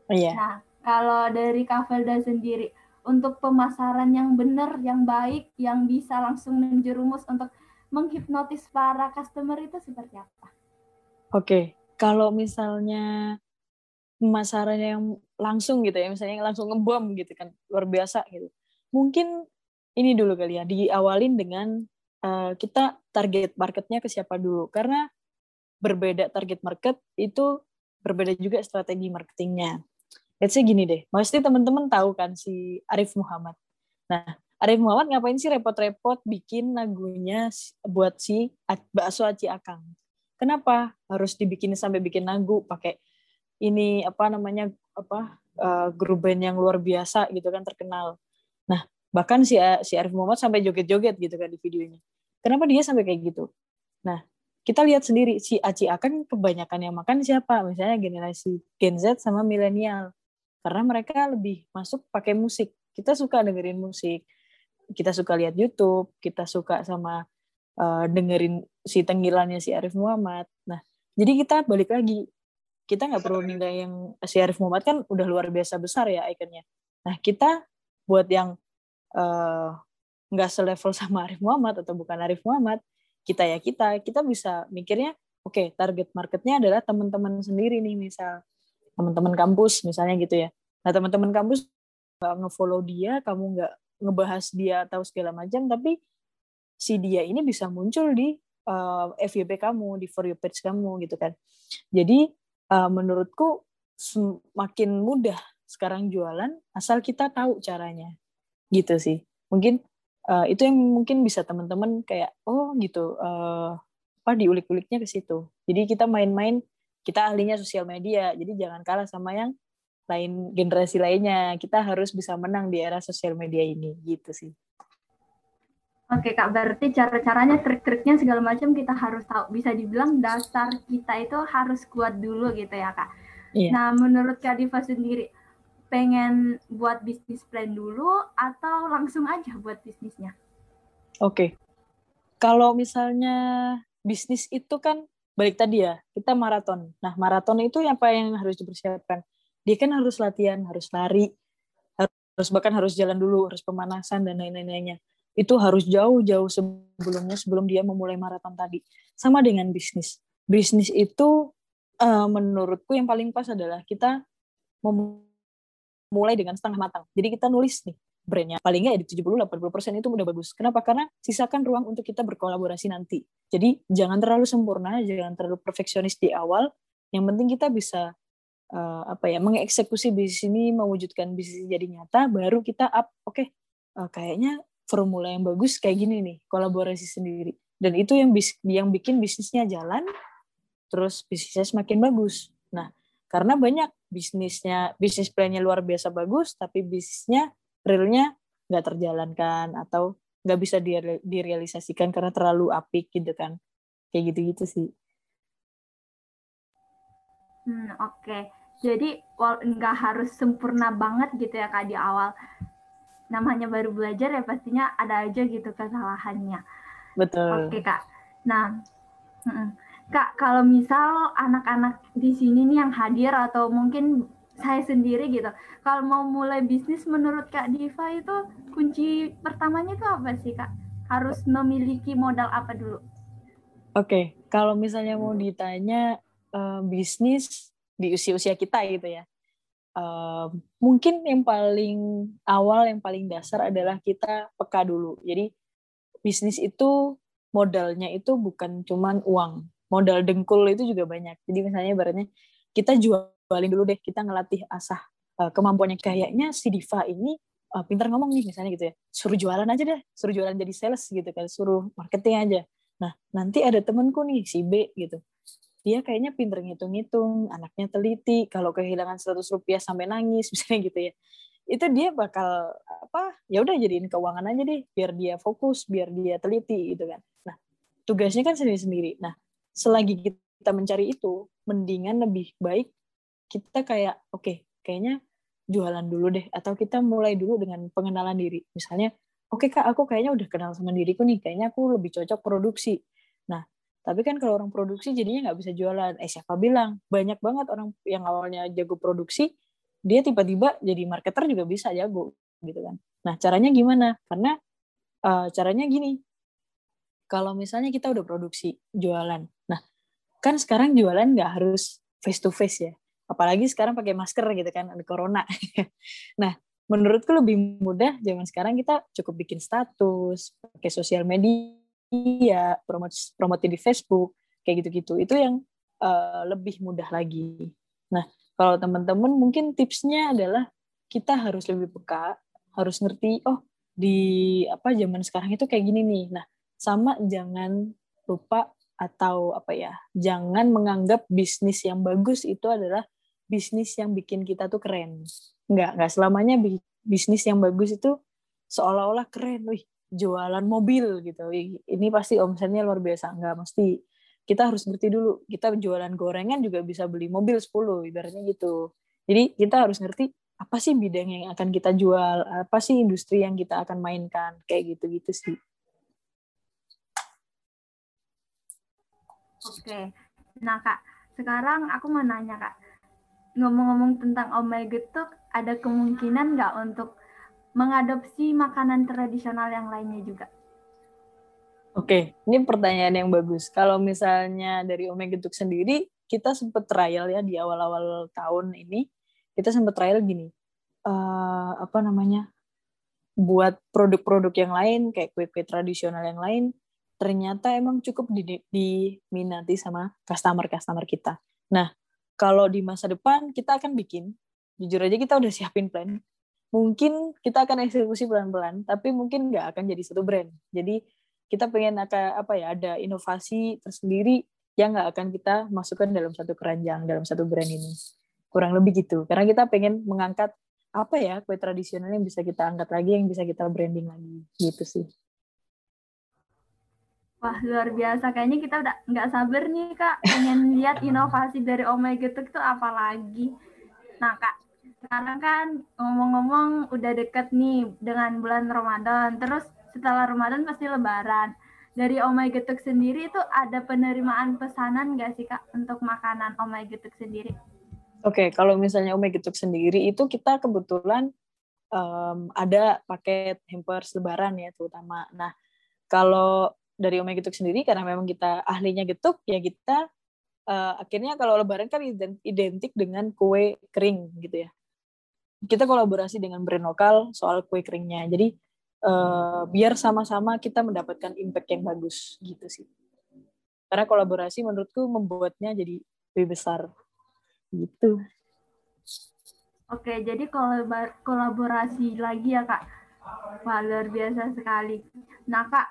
Iya. Nah, kalau dari Kak Felda sendiri, untuk pemasaran yang benar, yang baik, yang bisa langsung menjerumus untuk menghipnotis para customer itu seperti apa? Oke, okay. kalau misalnya pemasaran yang langsung gitu ya misalnya langsung ngebom gitu kan luar biasa gitu. Mungkin ini dulu kali ya diawalin dengan uh, kita target marketnya ke siapa dulu. Karena berbeda target market itu berbeda juga strategi marketingnya. Let's say gini deh pasti teman-teman tahu kan si Arif Muhammad. Nah Arif Muhammad ngapain sih repot-repot bikin lagunya buat si bakso Aci Akang? Kenapa harus dibikin sampai bikin lagu pakai ini apa namanya apa uh, grup band yang luar biasa gitu kan terkenal. Nah bahkan si si Arif Muhammad sampai joget-joget gitu kan di videonya. Kenapa dia sampai kayak gitu? Nah kita lihat sendiri si Aci akan kebanyakan yang makan siapa? Misalnya generasi Gen Z sama milenial. Karena mereka lebih masuk pakai musik. Kita suka dengerin musik. Kita suka lihat YouTube. Kita suka sama uh, dengerin si tenggilannya si Arif Muhammad. Nah, jadi kita balik lagi kita nggak perlu nilai yang si Arif Muhammad kan udah luar biasa besar ya ikonnya. Nah kita buat yang eh, nggak uh, selevel sama Arif Muhammad atau bukan Arif Muhammad, kita ya kita, kita bisa mikirnya, oke okay, target marketnya adalah teman-teman sendiri nih misal teman-teman kampus misalnya gitu ya. Nah teman-teman kampus nggak ngefollow dia, kamu nggak ngebahas dia atau segala macam, tapi si dia ini bisa muncul di uh, eh, FYP kamu, di for you page kamu gitu kan. Jadi uh, menurutku semakin mudah sekarang jualan asal kita tahu caranya. Gitu sih. Mungkin uh, itu yang mungkin bisa teman-teman kayak oh gitu uh, apa diulik-uliknya ke situ. Jadi kita main-main kita ahlinya sosial media jadi jangan kalah sama yang lain generasi lainnya. Kita harus bisa menang di era sosial media ini. Gitu sih Oke kak, berarti cara-caranya, trik-triknya segala macam kita harus tahu. Bisa dibilang dasar kita itu harus kuat dulu gitu ya kak. Iya. Nah menurut kak Diva sendiri, pengen buat bisnis plan dulu atau langsung aja buat bisnisnya? Oke, kalau misalnya bisnis itu kan balik tadi ya, kita maraton. Nah maraton itu apa yang harus dipersiapkan? Dia kan harus latihan, harus lari, harus bahkan harus jalan dulu, harus pemanasan dan lain-lainnya itu harus jauh-jauh sebelumnya sebelum dia memulai maraton tadi. Sama dengan bisnis. Bisnis itu uh, menurutku yang paling pas adalah kita memulai dengan setengah matang. Jadi kita nulis nih brandnya paling nggak ya di 70-80% itu udah bagus. Kenapa? Karena sisakan ruang untuk kita berkolaborasi nanti. Jadi jangan terlalu sempurna, jangan terlalu perfeksionis di awal. Yang penting kita bisa uh, apa ya mengeksekusi bisnis ini, mewujudkan bisnis jadi nyata, baru kita up. Oke, okay, uh, kayaknya formula yang bagus kayak gini nih kolaborasi sendiri. Dan itu yang bis, yang bikin bisnisnya jalan terus bisnisnya semakin bagus. Nah karena banyak bisnisnya bisnis plannya luar biasa bagus tapi bisnisnya realnya nggak terjalankan atau nggak bisa direalisasikan karena terlalu apik gitu kan. Kayak gitu-gitu sih. Hmm, oke. Okay. jadi nggak harus sempurna banget gitu ya kak di awal namanya baru belajar ya pastinya ada aja gitu kesalahannya. Betul. Oke kak. Nah, kak kalau misal anak-anak di sini nih yang hadir atau mungkin saya sendiri gitu, kalau mau mulai bisnis menurut kak Diva itu kunci pertamanya itu apa sih kak? Harus memiliki modal apa dulu? Oke, kalau misalnya mau ditanya uh, bisnis di usia-usia kita gitu ya, uh, mungkin yang paling awal yang paling dasar adalah kita peka dulu. Jadi bisnis itu modalnya itu bukan cuman uang. Modal dengkul itu juga banyak. Jadi misalnya ibaratnya kita jualin dulu deh kita ngelatih asah uh, kemampuannya. Kayaknya si Diva ini uh, pintar ngomong nih misalnya gitu ya. Suruh jualan aja deh suruh jualan jadi sales gitu kan suruh marketing aja. Nah nanti ada temenku nih si B gitu dia kayaknya pinter ngitung-ngitung anaknya teliti kalau kehilangan 100 rupiah sampai nangis misalnya gitu ya. Itu dia bakal apa ya udah jadiin keuangan aja deh biar dia fokus biar dia teliti gitu kan. Nah tugasnya kan sendiri-sendiri. Nah selagi kita mencari itu mendingan lebih baik kita kayak oke okay, kayaknya jualan dulu deh atau kita mulai dulu dengan pengenalan diri. Misalnya oke okay, kak aku kayaknya udah kenal sama diriku nih kayaknya aku lebih cocok produksi. Nah tapi kan kalau orang produksi jadinya nggak bisa jualan. Eh siapa bilang? Banyak banget orang yang awalnya jago produksi dia tiba-tiba jadi marketer juga bisa jago gitu kan. Nah caranya gimana? Karena uh, caranya gini. Kalau misalnya kita udah produksi jualan. Nah kan sekarang jualan nggak harus face to face ya. Apalagi sekarang pakai masker gitu kan ada corona. Nah menurutku lebih mudah zaman sekarang kita cukup bikin status pakai sosial media promosi promosi di Facebook kayak gitu-gitu itu yang uh, lebih mudah lagi nah kalau teman-teman mungkin tipsnya adalah kita harus lebih peka, harus ngerti oh di apa zaman sekarang itu kayak gini nih. Nah, sama jangan lupa atau apa ya, jangan menganggap bisnis yang bagus itu adalah bisnis yang bikin kita tuh keren. Enggak, enggak selamanya bisnis yang bagus itu seolah-olah keren. Wih, jualan mobil gitu. Ini pasti omsetnya luar biasa. Enggak mesti. Kita harus ngerti dulu kita jualan gorengan juga bisa beli mobil 10 ibaratnya gitu. Jadi kita harus ngerti apa sih bidang yang akan kita jual apa sih industri yang kita akan mainkan kayak gitu gitu sih. Oke. Nah kak sekarang aku mau nanya kak. Ngomong-ngomong tentang Oh My tuh ada kemungkinan nggak untuk mengadopsi makanan tradisional yang lainnya juga Oke, ini pertanyaan yang bagus. Kalau misalnya dari Omega Tuk sendiri, kita sempat trial ya di awal-awal tahun ini, kita sempat trial gini, uh, apa namanya, buat produk-produk yang lain, kayak kue-kue tradisional yang lain, ternyata emang cukup diminati sama customer-customer kita. Nah, kalau di masa depan kita akan bikin, jujur aja kita udah siapin plan. Mungkin kita akan eksekusi pelan-pelan, tapi mungkin nggak akan jadi satu brand. Jadi kita pengen ada apa ya ada inovasi tersendiri yang nggak akan kita masukkan dalam satu keranjang dalam satu brand ini. Kurang lebih gitu. Karena kita pengen mengangkat apa ya kue tradisional yang bisa kita angkat lagi yang bisa kita branding lagi. Gitu sih. Wah luar biasa, kayaknya kita udah nggak sabar nih kak, pengen lihat inovasi dari Omega itu itu apa lagi. Nah kak, sekarang kan ngomong-ngomong udah deket nih dengan bulan Ramadan, terus setelah Ramadan pasti Lebaran. Dari Omai Getuk sendiri itu ada penerimaan pesanan nggak sih Kak untuk makanan Omai Getuk sendiri? Oke, okay, kalau misalnya Omai Getuk sendiri itu kita kebetulan um, ada paket hampers Lebaran ya terutama. Nah, kalau dari Omai Getuk sendiri karena memang kita ahlinya getuk ya kita uh, akhirnya kalau Lebaran kan identik dengan kue kering gitu ya. Kita kolaborasi dengan brand lokal soal kue keringnya. Jadi uh, biar sama-sama kita mendapatkan impact yang bagus gitu sih. Karena kolaborasi menurutku membuatnya jadi lebih besar gitu. Oke, jadi kolaborasi lagi ya kak. Wah, luar biasa sekali. Nah kak,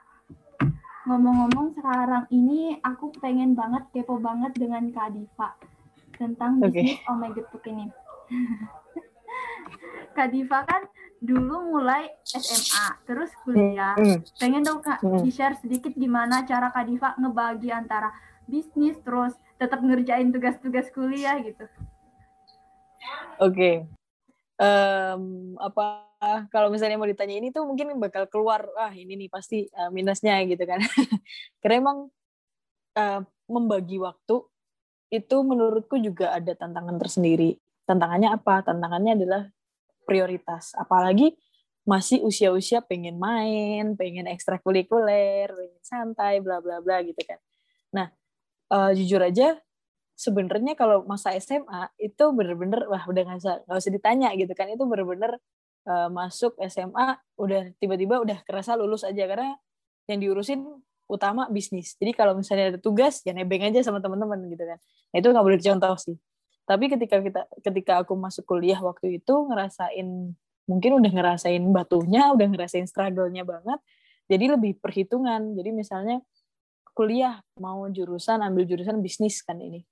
ngomong-ngomong sekarang ini aku pengen banget kepo banget dengan Kak Diva tentang bisnis okay. Omega Book ini. Kak Diva kan dulu mulai SMA, terus kuliah. Hmm. Pengen dong Kak hmm. di-share sedikit gimana cara Kak Diva ngebagi antara bisnis terus tetap ngerjain tugas-tugas kuliah gitu. Oke. Okay. Um, apa kalau misalnya mau ditanya ini tuh mungkin bakal keluar ah ini nih pasti uh, minusnya gitu kan. Karena emang uh, membagi waktu itu menurutku juga ada tantangan tersendiri. Tantangannya apa? Tantangannya adalah prioritas. Apalagi masih usia-usia pengen main, pengen ekstrakurikuler, pengen santai, bla bla bla gitu kan. Nah, uh, jujur aja sebenarnya kalau masa SMA itu bener-bener wah udah nggak usah nggak usah ditanya gitu kan itu bener-bener uh, masuk SMA udah tiba-tiba udah kerasa lulus aja karena yang diurusin utama bisnis. Jadi kalau misalnya ada tugas ya nebeng aja sama teman-teman gitu kan. Nah, itu nggak boleh dicontoh sih. Tapi ketika kita ketika aku masuk kuliah waktu itu ngerasain mungkin udah ngerasain batunya, udah ngerasain struggle-nya banget. Jadi lebih perhitungan. Jadi misalnya kuliah mau jurusan ambil jurusan bisnis kan ini.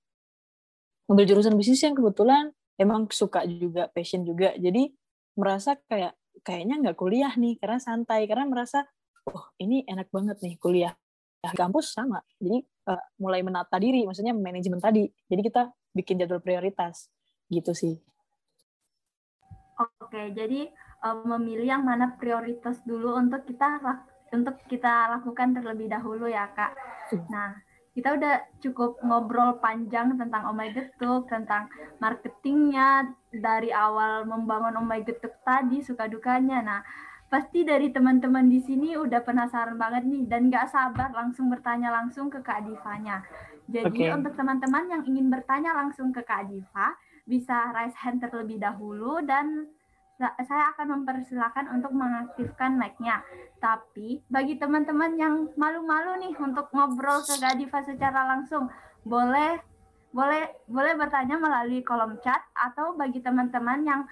Ambil jurusan bisnis yang kebetulan emang suka juga, passion juga. Jadi merasa kayak kayaknya nggak kuliah nih karena santai karena merasa oh ini enak banget nih kuliah ya, kampus sama. Jadi uh, mulai menata diri maksudnya manajemen tadi. Jadi kita bikin jadwal prioritas. Gitu sih. Oke, jadi um, memilih yang mana prioritas dulu untuk kita untuk kita lakukan terlebih dahulu ya kak. Nah, kita udah cukup ngobrol panjang tentang Oh My Getuk, tentang marketingnya dari awal membangun Oh My Getuk tadi suka dukanya. Nah, pasti dari teman-teman di sini udah penasaran banget nih dan nggak sabar langsung bertanya langsung ke Kak Divanya. Jadi okay. untuk teman-teman yang ingin bertanya langsung ke Kak Diva, bisa raise hand terlebih dahulu dan saya akan mempersilahkan untuk mengaktifkan mic-nya. Tapi bagi teman-teman yang malu-malu nih untuk ngobrol ke Gadiva secara langsung, boleh boleh boleh bertanya melalui kolom chat atau bagi teman-teman yang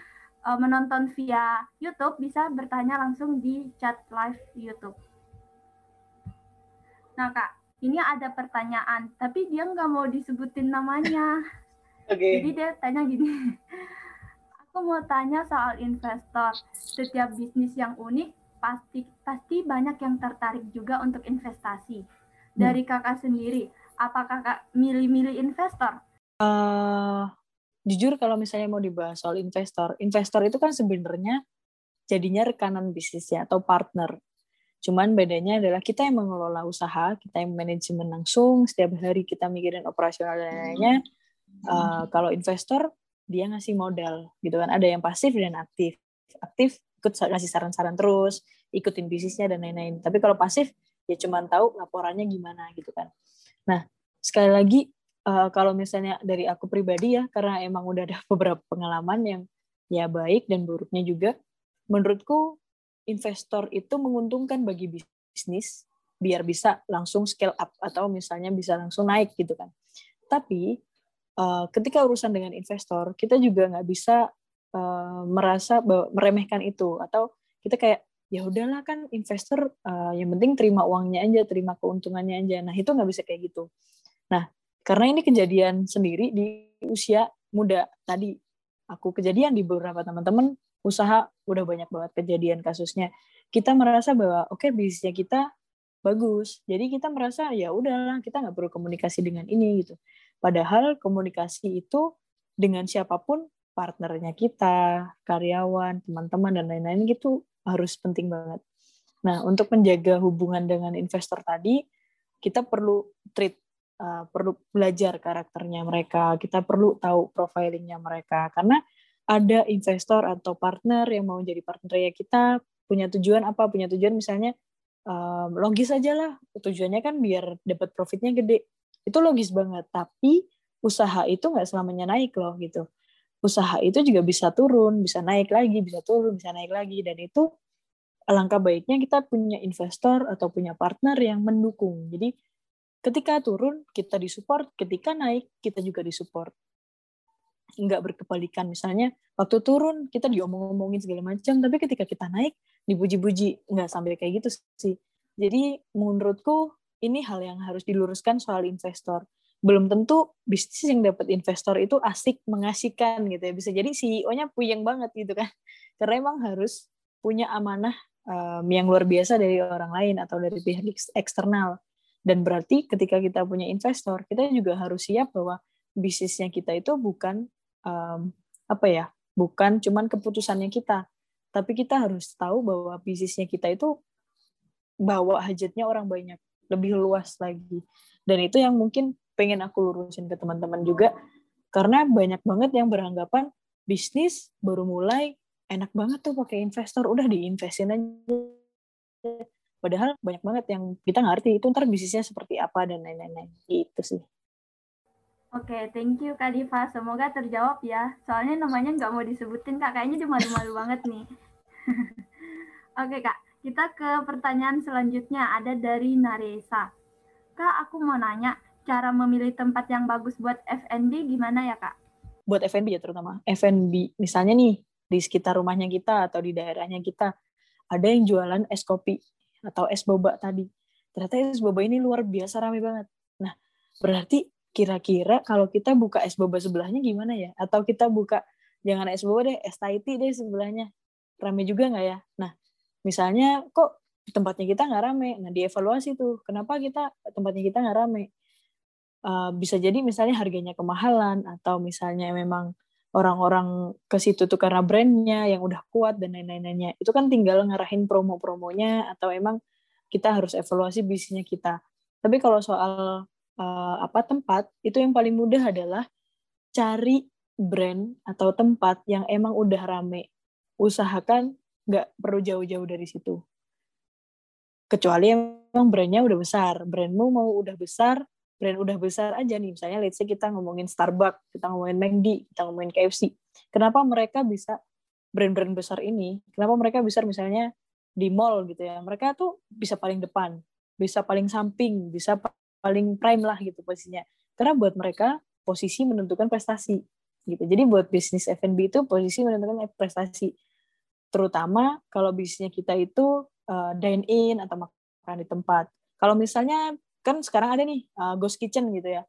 uh, menonton via YouTube bisa bertanya langsung di chat live YouTube. Nah kak, ini ada pertanyaan, tapi dia nggak mau disebutin namanya. Okay. Jadi dia tanya gini, aku mau tanya soal investor. Setiap bisnis yang unik pasti pasti banyak yang tertarik juga untuk investasi. Dari hmm. kakak sendiri, apakah kakak milih-milih investor? Uh, jujur kalau misalnya mau dibahas soal investor, investor itu kan sebenarnya jadinya rekanan bisnisnya atau partner. Cuman bedanya adalah kita yang mengelola usaha, kita yang manajemen langsung, setiap hari kita mikirin operasional dan lainnya. Hmm. Uh, kalau investor dia ngasih modal gitu kan. Ada yang pasif dan aktif. Aktif ikut ngasih saran-saran terus ikutin bisnisnya dan lain-lain. Tapi kalau pasif ya cuma tahu laporannya gimana gitu kan. Nah sekali lagi uh, kalau misalnya dari aku pribadi ya karena emang udah ada beberapa pengalaman yang ya baik dan buruknya juga menurutku investor itu menguntungkan bagi bisnis biar bisa langsung scale up atau misalnya bisa langsung naik gitu kan. Tapi uh, ketika urusan dengan investor kita juga nggak bisa uh, merasa bahwa meremehkan itu atau kita kayak ya udahlah kan investor uh, yang penting terima uangnya aja terima keuntungannya aja. Nah itu nggak bisa kayak gitu karena ini kejadian sendiri di usia muda. Tadi aku kejadian di beberapa teman-teman usaha udah banyak banget kejadian kasusnya. Kita merasa bahwa oke okay, bisnisnya kita bagus. Jadi kita merasa ya udahlah kita nggak perlu komunikasi dengan ini gitu. Padahal komunikasi itu dengan siapa pun partnernya kita, karyawan, teman-teman dan lain-lain gitu harus penting banget. Nah, untuk menjaga hubungan dengan investor tadi, kita perlu treat, uh, perlu belajar karakternya mereka, kita perlu tahu profilingnya mereka, karena ada investor atau partner yang mau jadi partner ya kita punya tujuan apa, punya tujuan misalnya um, logis aja lah, tujuannya kan biar dapat profitnya gede. Itu logis banget. Tapi usaha itu nggak selamanya naik loh gitu. Usaha itu juga bisa turun bisa naik lagi bisa turun bisa naik lagi. Dan itu alangkah baiknya kita punya investor atau punya partner yang mendukung. Jadi ketika turun kita disupport ketika naik kita juga disupport nggak berkebalikan misalnya waktu turun kita diomong-omongin segala macam tapi ketika kita naik dipuji-puji nggak sampai kayak gitu sih jadi menurutku ini hal yang harus diluruskan soal investor. Belum tentu bisnis yang dapat investor itu asik, mengasihkan gitu ya. Bisa jadi CEO-nya puyeng banget gitu kan. Karena emang harus punya amanah um, yang luar biasa dari orang lain atau dari pihak eksternal. Dan berarti ketika kita punya investor, kita juga harus siap bahwa bisnisnya kita itu bukan um, apa ya, bukan cuman keputusannya kita, tapi kita harus tahu bahwa bisnisnya kita itu bawa hajatnya orang banyak lebih luas lagi. Dan itu yang mungkin pengen aku lurusin ke teman-teman juga. Karena banyak banget yang beranggapan bisnis baru mulai enak banget tuh pakai investor udah diinvestin aja padahal banyak banget yang kita ngerti itu ntar bisnisnya seperti apa dan lain-lain gitu sih Oke, okay, thank you Kak Diva. Semoga terjawab ya. Soalnya namanya nggak mau disebutin Kak. Kayaknya dia malu-malu banget nih. Oke okay, Kak, kita ke pertanyaan selanjutnya ada dari Naresa. Kak, aku mau nanya, cara memilih tempat yang bagus buat FNB gimana ya, Kak? buat F&B ya terutama F&B misalnya nih di sekitar rumahnya kita atau di daerahnya kita ada yang jualan es kopi atau es boba tadi. Ternyata es boba ini luar biasa ramai banget. Nah berarti kira-kira kalau kita buka es boba sebelahnya gimana ya? Atau kita buka jangan es boba deh es Thai tea deh sebelahnya. Rame juga nggak ya? Nah misalnya kok tempatnya kita nggak rame? Nah dievaluasi tuh kenapa kita tempatnya kita nggak rame? Uh, bisa jadi misalnya harganya kemahalan atau misalnya memang orang-orang ke situ tuh karena brandnya yang udah kuat dan lain-lainnya. Itu kan tinggal ngarahin promo-promonya atau emang kita harus evaluasi bisnisnya kita. Tapi kalau soal uh, apa tempat itu yang paling mudah adalah cari brand atau tempat yang emang udah rame. Usahakan nggak perlu jauh-jauh dari situ. Kecuali emang brandnya udah besar. Brandmu mau udah besar brand udah besar aja nih, misalnya let's say kita ngomongin Starbucks, kita ngomongin McD, kita ngomongin KFC. Kenapa mereka bisa brand-brand besar ini, kenapa mereka bisa misalnya di mall gitu ya, mereka tuh bisa paling depan, bisa paling samping, bisa paling prime lah gitu posisinya. Karena buat mereka posisi menentukan prestasi gitu. Jadi buat bisnis F&B itu posisi menentukan prestasi. Terutama kalau bisnisnya kita itu uh, dine in atau makan di tempat. Kalau misalnya kan sekarang ada nih uh, ghost kitchen gitu ya.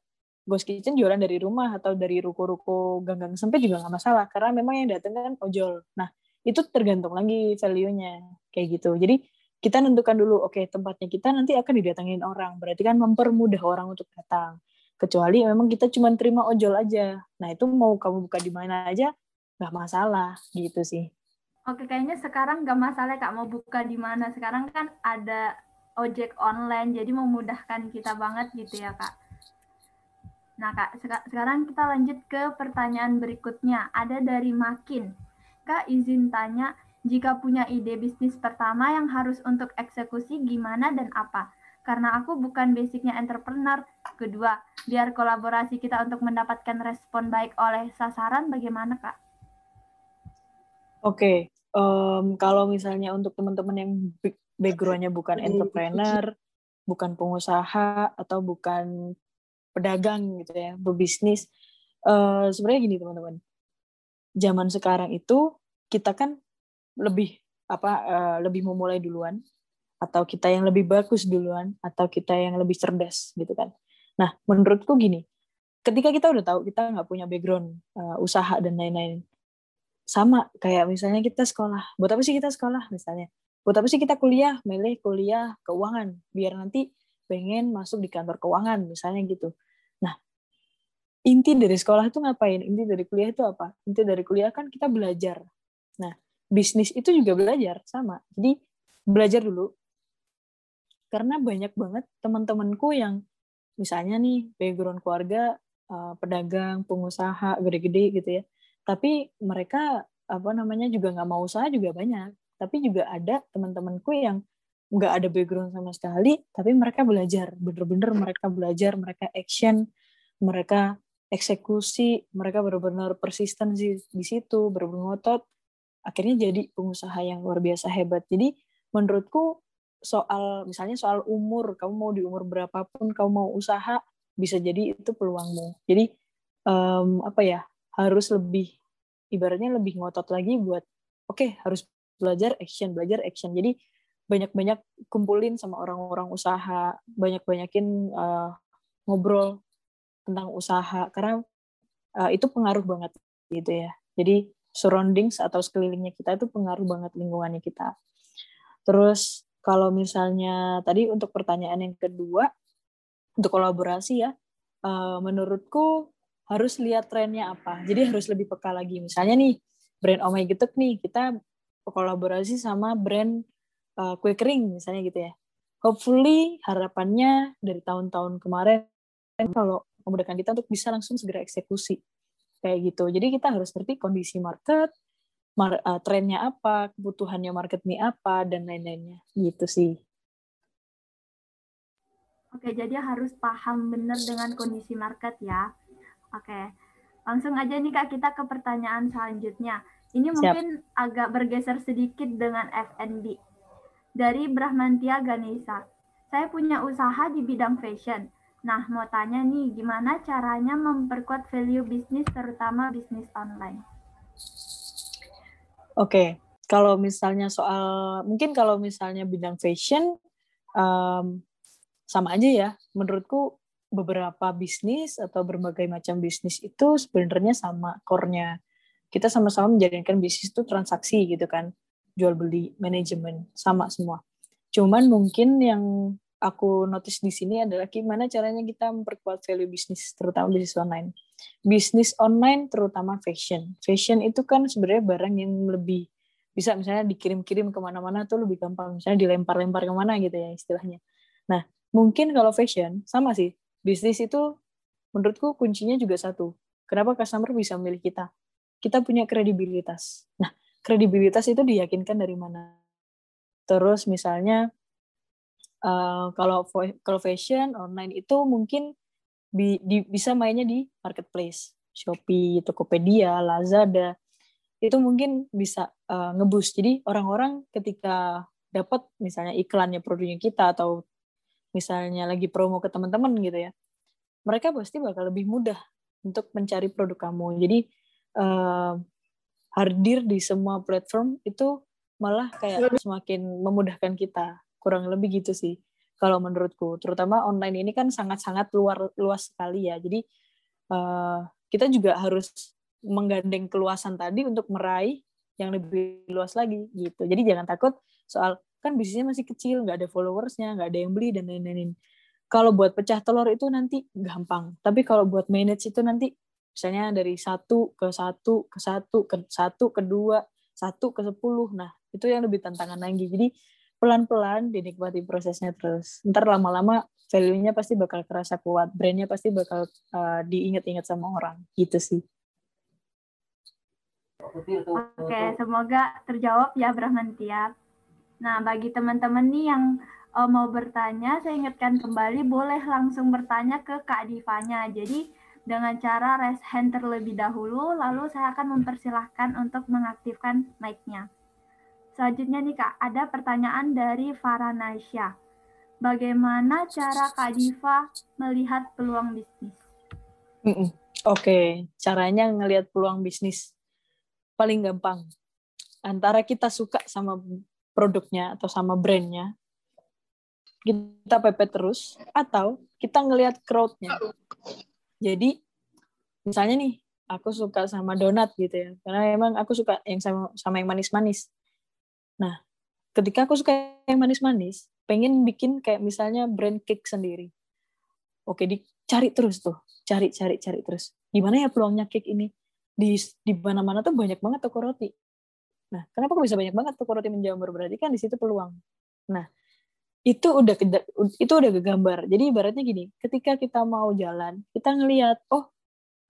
Ghost kitchen jualan dari rumah atau dari ruko-ruko gang-gang sempit juga nggak masalah karena memang yang datang kan ojol. Nah itu tergantung lagi value-nya kayak gitu. Jadi kita nentukan dulu oke okay, tempatnya kita nanti akan didatengin orang. Berarti kan mempermudah orang untuk datang. Kecuali memang kita cuma terima ojol aja. Nah itu mau kamu buka di mana aja nggak masalah gitu sih. Oke, kayaknya sekarang nggak masalah kak mau buka di mana. Sekarang kan ada ojek online jadi memudahkan kita banget gitu ya kak. Nah kak sekarang kita lanjut ke pertanyaan berikutnya ada dari Makin. Kak izin tanya jika punya ide bisnis pertama yang harus untuk eksekusi gimana dan apa? Karena aku bukan basicnya entrepreneur. Kedua, biar kolaborasi kita untuk mendapatkan respon baik oleh sasaran bagaimana kak? Oke, okay. um, kalau misalnya untuk teman-teman yang backgroundnya bukan entrepreneur, bukan pengusaha atau bukan pedagang gitu ya, berbisnis. Uh, Sebenarnya gini teman-teman, zaman sekarang itu kita kan lebih apa uh, lebih memulai duluan atau kita yang lebih bagus duluan atau kita yang lebih cerdas gitu kan. Nah menurutku gini, ketika kita udah tahu kita nggak punya background uh, usaha dan lain-lain, sama kayak misalnya kita sekolah, buat apa sih kita sekolah misalnya? Buat apa sih kita kuliah? Milih kuliah keuangan biar nanti pengen masuk di kantor keuangan misalnya gitu. Nah inti dari sekolah itu ngapain? Inti dari kuliah itu apa? Inti dari kuliah kan kita belajar. Nah bisnis itu juga belajar sama. Jadi belajar dulu. Karena banyak banget teman-temanku yang misalnya nih background keluarga uh, pedagang pengusaha gede-gede gitu ya. Tapi mereka apa namanya juga nggak mau usaha juga banyak tapi juga ada teman-temanku yang nggak ada background sama sekali tapi mereka belajar. Bener-bener mereka belajar mereka action mereka eksekusi mereka benar-benar persisten di, di situ benar-benar ngotot. Akhirnya jadi pengusaha yang luar biasa hebat. Jadi menurutku soal misalnya soal umur kamu mau di umur berapapun kamu mau usaha bisa jadi itu peluangmu. Jadi um, apa ya harus lebih ibaratnya lebih ngotot lagi buat oke okay, harus belajar action belajar action. Jadi banyak-banyak kumpulin sama orang-orang usaha banyak-banyakin uh, ngobrol tentang usaha. Karena uh, itu pengaruh banget gitu ya. Jadi surroundings atau sekelilingnya kita itu pengaruh banget lingkungannya kita. Terus kalau misalnya tadi untuk pertanyaan yang kedua untuk kolaborasi ya uh, menurutku harus lihat trennya apa. Jadi harus lebih peka lagi. Misalnya nih brand Oh Getuk nih kita kolaborasi sama brand uh, kue kering misalnya gitu ya. Hopefully harapannya dari tahun-tahun kemarin kalau memudahkan kita untuk bisa langsung segera eksekusi kayak gitu. Jadi kita harus ngerti kondisi market, mar uh, trennya apa, kebutuhannya market ini apa dan lain-lainnya gitu sih. Oke, jadi harus paham benar dengan kondisi market ya. Oke, langsung aja nih Kak kita ke pertanyaan selanjutnya. Ini mungkin Siap. agak bergeser sedikit dengan F&B. Dari Brahmantia Ganesa. Saya punya usaha di bidang fashion. Nah, mau tanya nih, gimana caranya memperkuat value bisnis, terutama bisnis online? Oke, kalau misalnya soal, mungkin kalau misalnya bidang fashion, um, sama aja ya. Menurutku beberapa bisnis atau berbagai macam bisnis itu sebenarnya sama core-nya. Kita sama-sama menjadikan bisnis itu transaksi gitu kan. Jual beli, manajemen, sama semua. Cuman mungkin yang aku notice di sini adalah gimana caranya kita memperkuat value bisnis, terutama bisnis online. Bisnis online terutama fashion. Fashion itu kan sebenarnya barang yang lebih bisa misalnya dikirim-kirim ke mana-mana tuh lebih gampang. Misalnya dilempar-lempar ke mana gitu ya istilahnya. Nah, mungkin kalau fashion, sama sih bisnis itu menurutku kuncinya juga satu. Kenapa customer bisa memilih kita? Kita punya kredibilitas. Nah, kredibilitas itu diyakinkan dari mana? Terus misalnya uh, kalau kalau fashion online itu mungkin bi, di, bisa mainnya di marketplace, Shopee, Tokopedia, Lazada. Itu mungkin bisa uh, ngebus. Jadi orang-orang ketika dapat misalnya iklannya produknya kita atau misalnya lagi promo ke teman-teman gitu ya, mereka pasti bakal lebih mudah untuk mencari produk kamu. Jadi uh, hadir di semua platform itu malah kayak semakin memudahkan kita. Kurang lebih gitu sih kalau menurutku. Terutama online ini kan sangat-sangat luar luas sekali ya. Jadi uh, kita juga harus menggandeng keluasan tadi untuk meraih yang lebih luas lagi gitu. Jadi jangan takut soal kan bisnisnya masih kecil nggak ada followersnya nggak ada yang beli dan lain-lain kalau buat pecah telur itu nanti gampang tapi kalau buat manage itu nanti misalnya dari satu ke satu ke satu ke satu ke dua satu ke sepuluh. Nah itu yang lebih tantangan lagi. Jadi pelan-pelan dinikmati prosesnya terus. Ntar lama-lama value-nya pasti bakal kerasa kuat brandnya pasti bakal uh, diingat-ingat sama orang. Gitu sih. Oke, semoga terjawab ya Brahman Tiap. Nah, bagi teman-teman nih yang uh, mau bertanya, saya ingatkan kembali boleh langsung bertanya ke Kak Divanya. Jadi dengan cara raise hand terlebih dahulu, lalu saya akan mempersilahkan untuk mengaktifkan mic-nya. Selanjutnya nih Kak, ada pertanyaan dari Farah Naisha. Bagaimana cara Kak Diva melihat peluang bisnis? Oke, okay. caranya ngelihat peluang bisnis paling gampang. Antara kita suka sama produknya atau sama brandnya, kita pepet terus, atau kita ngelihat crowd-nya. Jadi, misalnya nih, aku suka sama donat gitu ya, karena emang aku suka yang sama, sama yang manis-manis. Nah, ketika aku suka yang manis-manis, pengen bikin kayak misalnya brand cake sendiri. Oke, dicari terus tuh, cari, cari, cari terus. Gimana ya peluangnya cake ini? Di di mana-mana tuh banyak banget toko roti Nah, kenapa kok bisa banyak banget toko roti menjamur? Berarti kan di situ peluang. Nah, itu udah itu udah kegambar. Jadi ibaratnya gini, ketika kita mau jalan, kita ngelihat, oh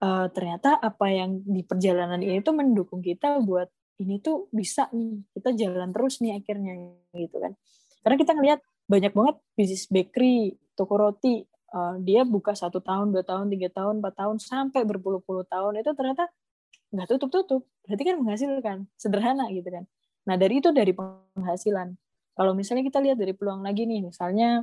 uh, ternyata apa yang di perjalanan ini tuh mendukung kita buat ini tuh bisa nih, kita jalan terus nih akhirnya gitu kan. Karena kita ngelihat banyak banget bisnis bakery, toko roti, uh, dia buka satu tahun, dua tahun, tiga tahun, empat tahun, sampai berpuluh-puluh tahun itu ternyata nggak tutup-tutup berarti kan menghasilkan sederhana gitu kan nah dari itu dari penghasilan kalau misalnya kita lihat dari peluang lagi nih misalnya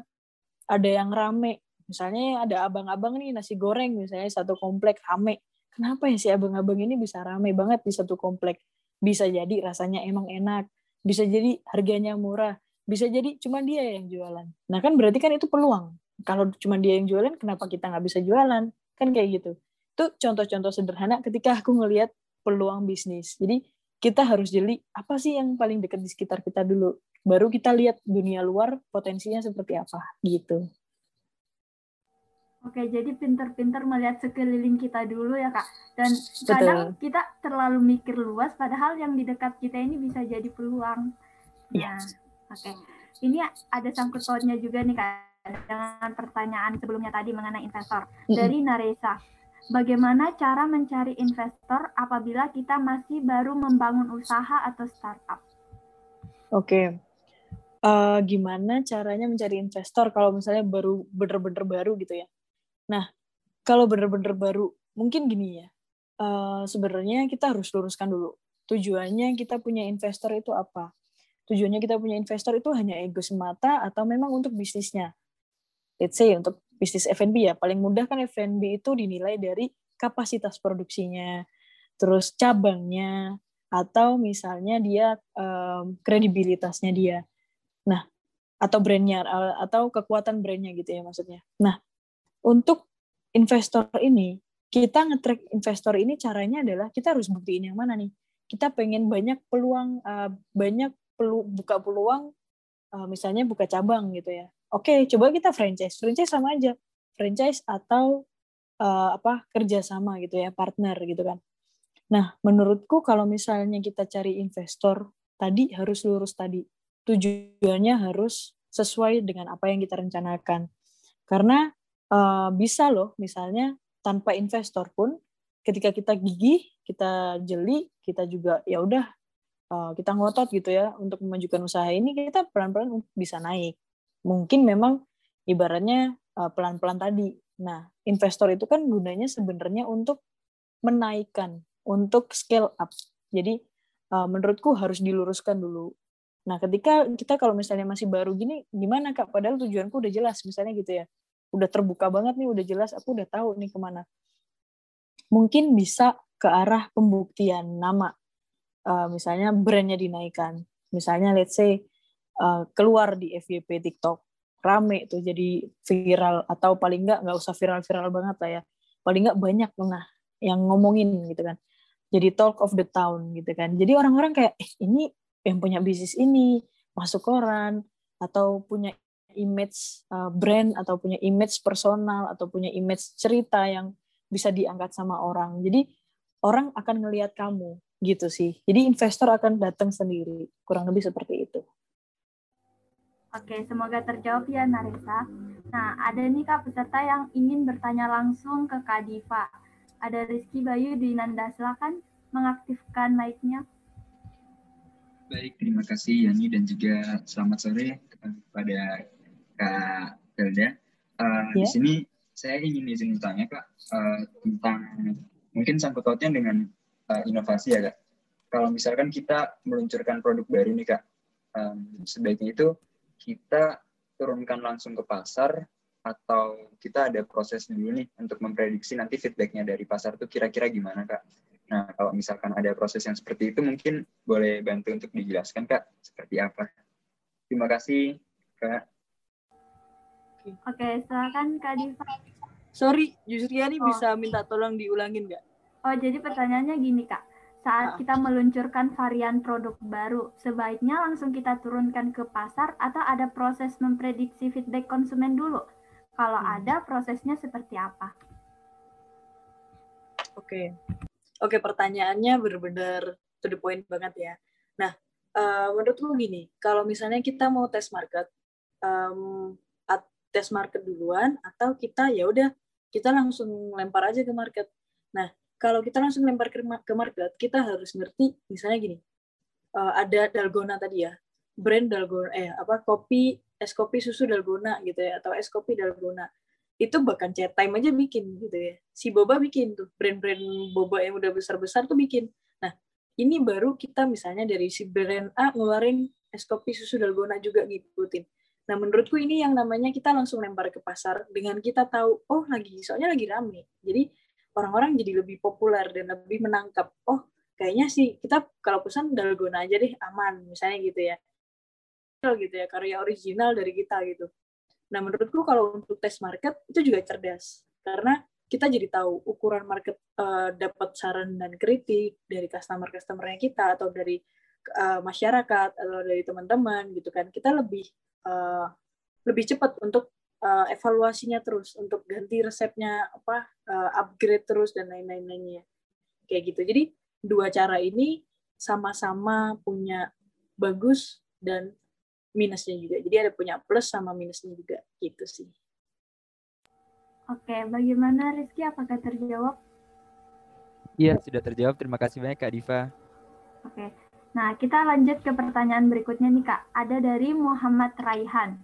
ada yang rame misalnya ada abang-abang nih nasi goreng misalnya satu komplek rame. Kenapa ya si abang-abang ini bisa rame banget di satu komplek? Bisa jadi rasanya emang enak bisa jadi harganya murah bisa jadi cuma dia yang jualan. Nah kan berarti kan itu peluang. Kalau cuma dia yang jualan kenapa kita nggak bisa jualan? Kan kayak gitu. Itu contoh-contoh sederhana ketika aku ngelihat peluang bisnis. Jadi kita harus jeli apa sih yang paling dekat di sekitar kita dulu. Baru kita lihat dunia luar potensinya seperti apa gitu. Oke, jadi pinter-pinter melihat sekeliling kita dulu ya kak. Dan Betul. kadang kita terlalu mikir luas, padahal yang di dekat kita ini bisa jadi peluang. Nah, yes. oke. Ini ada sangkut pautnya juga nih kak dengan pertanyaan sebelumnya tadi mengenai investor dari Naresa bagaimana cara mencari investor apabila kita masih baru membangun usaha atau startup? Oke, okay. Uh, gimana caranya mencari investor kalau misalnya baru bener-bener baru gitu ya? Nah, kalau bener-bener baru, mungkin gini ya. Uh, sebenarnya kita harus luruskan dulu. Tujuannya kita punya investor itu apa? Tujuannya kita punya investor itu hanya ego semata atau memang untuk bisnisnya? Let's say untuk bisnis F&B ya, paling mudah kan F&B itu dinilai dari kapasitas produksinya, terus cabangnya, atau misalnya dia um, kredibilitasnya dia. Nah, atau brandnya atau kekuatan brandnya gitu ya maksudnya. Nah, untuk investor ini kita nge-track investor ini caranya adalah kita harus buktiin yang mana nih. Kita pengen banyak peluang uh, banyak pelu, buka peluang uh, misalnya buka cabang gitu ya. Oke, coba kita franchise. Franchise sama aja. Franchise atau uh, apa kerjasama gitu ya, partner gitu kan. Nah, menurutku kalau misalnya kita cari investor tadi harus lurus tadi. Tujuannya harus sesuai dengan apa yang kita rencanakan. Karena uh, bisa loh misalnya tanpa investor pun ketika kita gigih, kita jeli, kita juga ya udah uh, kita ngotot gitu ya untuk memajukan usaha ini kita pelan-pelan bisa naik. Mungkin memang ibaratnya uh, pelan-pelan tadi. Nah, investor itu kan gunanya sebenarnya untuk menaikkan, untuk scale up. Jadi uh, menurutku harus diluruskan dulu. Nah, ketika kita kalau misalnya masih baru gini, gimana kak? Padahal tujuanku udah jelas, misalnya gitu ya udah terbuka banget nih, udah jelas aku udah tahu nih ke mana. Mungkin bisa ke arah pembuktian nama. Uh, misalnya brandnya dinaikkan. Misalnya let's say uh, keluar di FYP TikTok, rame tuh jadi viral atau paling nggak nggak usah viral-viral banget lah ya. Paling nggak banyak nah yang ngomongin gitu kan. Jadi talk of the town gitu kan. Jadi orang-orang kayak eh ini yang punya bisnis ini masuk koran atau punya image uh, brand atau punya image personal atau punya image cerita yang bisa diangkat sama orang. Jadi orang akan ngelihat kamu gitu sih. Jadi investor akan datang sendiri. Kurang lebih seperti itu. Oke, semoga terjawab ya Narisa. Nah, ada nih Kak peserta yang ingin bertanya langsung ke Kak Diva. Ada Rizky Bayu di Nanda, silakan mengaktifkan mic-nya. Baik, terima kasih Yani dan juga selamat sore kepada Kak Hilda. Uh, yeah. Di sini saya ingin izin bertanya Kak uh, tentang mungkin sangkut pautnya dengan uh, inovasi ya Kak. Kalau misalkan kita meluncurkan produk baru nih Kak, um, sebaiknya itu kita turunkan langsung ke pasar atau kita ada proses dulu nih untuk memprediksi nanti feedbacknya dari pasar itu kira-kira gimana Kak? Nah, kalau misalkan ada proses yang seperti itu mungkin boleh bantu untuk dijelaskan Kak, seperti apa? Terima kasih Kak. Oke, silakan Kak Diva. Sorry, Yusriani oh. bisa minta tolong diulangin nggak? Oh, jadi pertanyaannya gini Kak. Saat ah. kita meluncurkan varian produk baru, sebaiknya langsung kita turunkan ke pasar atau ada proses memprediksi feedback konsumen dulu? Kalau hmm. ada, prosesnya seperti apa? Oke. Oke, pertanyaannya benar-benar to the point banget ya. Nah, uh, menurutku gini, kalau misalnya kita mau tes market, um, tes market duluan atau kita ya udah kita langsung lempar aja ke market. Nah, kalau kita langsung lempar ke market, kita harus ngerti misalnya gini. Uh, ada dalgona tadi ya. Brand dalgona eh apa kopi es kopi susu dalgona gitu ya atau es kopi dalgona. Itu bahkan chat time aja bikin gitu ya. Si Boba bikin tuh brand-brand boba yang udah besar-besar tuh bikin. Nah, ini baru kita misalnya dari si brand A ngeluarin es kopi susu dalgona juga ngikutin Nah, menurutku ini yang namanya kita langsung lempar ke pasar dengan kita tahu, oh lagi, soalnya lagi rame. Jadi orang-orang jadi lebih populer dan lebih menangkap, oh kayaknya sih kita kalau pesan dalgona aja deh, aman, misalnya gitu ya. gitu ya, karya original dari kita gitu. Nah, menurutku kalau untuk tes market itu juga cerdas. Karena kita jadi tahu ukuran market uh, dapat saran dan kritik dari customer-customernya kita atau dari uh, masyarakat atau dari teman-teman gitu kan. Kita lebih uh, lebih cepat untuk uh, evaluasinya terus untuk ganti resepnya apa uh, upgrade terus dan lain-lainnya kayak gitu jadi dua cara ini sama-sama punya bagus dan minusnya juga jadi ada punya plus sama minusnya juga gitu sih oke bagaimana Rizky apakah terjawab Iya, sudah terjawab. Terima kasih banyak Kak Diva. Oke. Nah, kita lanjut ke pertanyaan berikutnya nih Kak. Ada dari Muhammad Raihan.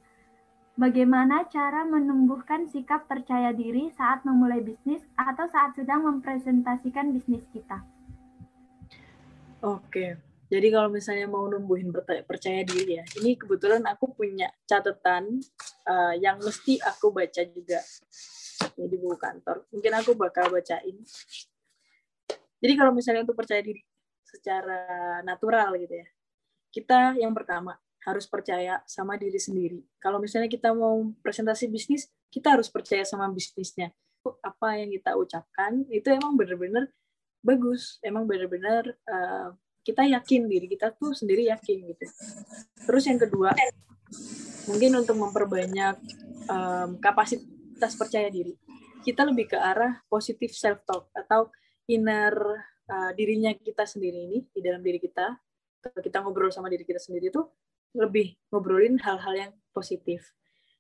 Bagaimana cara menumbuhkan sikap percaya diri saat memulai bisnis atau saat sedang mempresentasikan bisnis kita? Oke. Jadi kalau misalnya mau numbuhin percaya diri ya, ini kebetulan aku punya catatan uh, yang mesti aku baca juga. Ini di buku kantor. Mungkin aku bakal bacain. Jadi kalau misalnya untuk percaya diri secara natural gitu ya, kita yang pertama harus percaya sama diri sendiri. Kalau misalnya kita mau presentasi bisnis, kita harus percaya sama bisnisnya. Apa yang kita ucapkan itu emang benar-benar bagus, emang benar-benar uh, kita yakin diri kita tuh sendiri yakin gitu. Terus yang kedua, mungkin untuk memperbanyak um, kapasitas percaya diri, kita lebih ke arah positif self talk atau inner uh, dirinya kita sendiri ini di dalam diri kita. Kita ngobrol sama diri kita sendiri tuh lebih ngobrolin hal-hal yang positif.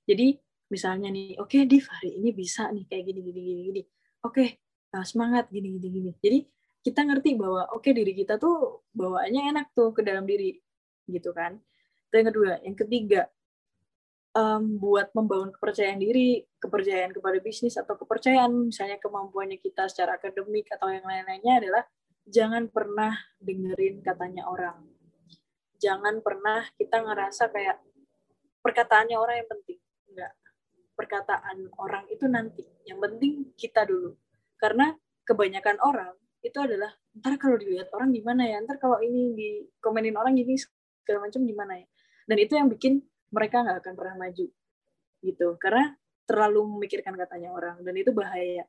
Jadi misalnya nih, oke okay, Div hari ini bisa nih kayak gini gini gini gini. Oke, okay, uh, semangat gini gini gini. Jadi kita ngerti bahwa oke okay, diri kita tuh bawaannya enak tuh ke dalam diri gitu kan. Itu yang kedua. Yang ketiga um, buat membangun kepercayaan diri kepercayaan kepada bisnis atau kepercayaan misalnya kemampuannya kita secara akademik atau yang lain-lainnya adalah jangan pernah dengerin katanya orang. Jangan pernah kita ngerasa kayak perkataannya orang yang penting. Enggak. Perkataan orang itu nanti. Yang penting kita dulu. Karena kebanyakan orang itu adalah ntar kalau dilihat orang gimana ya? Ntar kalau ini dikomenin orang gini segala macam gimana ya? Dan itu yang bikin mereka nggak akan pernah maju gitu. Karena terlalu memikirkan katanya orang dan itu bahaya.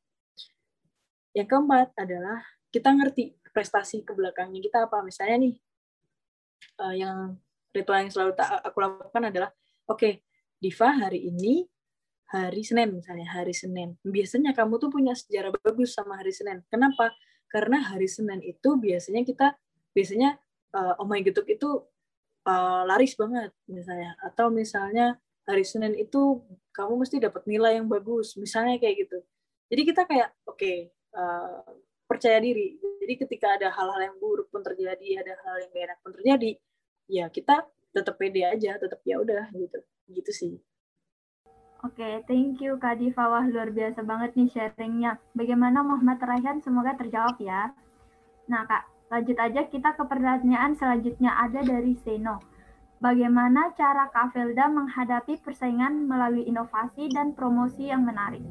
Yang keempat adalah kita ngerti prestasi ke belakangnya kita apa. Misalnya nih uh, yang ritual yang selalu tak aku lakukan adalah oke okay, Diva hari ini hari Senin misalnya hari Senin. Biasanya kamu tuh punya sejarah bagus sama hari Senin. Kenapa karena hari Senin itu biasanya kita biasanya uh, my getuk itu uh, laris banget misalnya. Atau misalnya hari Senin itu kamu mesti dapat nilai yang bagus misalnya kayak gitu. Jadi kita kayak oke okay, uh, eh, percaya diri. Jadi ketika ada hal-hal yang buruk pun terjadi ada hal yang gak enak pun terjadi ya kita tetap pede aja tetap ya udah gitu. Gitu sih Oke, okay, thank you Kak Diva. Wah, luar biasa banget nih sharingnya. Bagaimana Muhammad Rayhan? Semoga terjawab ya. Nah, Kak, lanjut aja kita ke pertanyaan selanjutnya ada dari Seno. Bagaimana cara Kak Felda menghadapi persaingan melalui inovasi dan promosi yang menarik?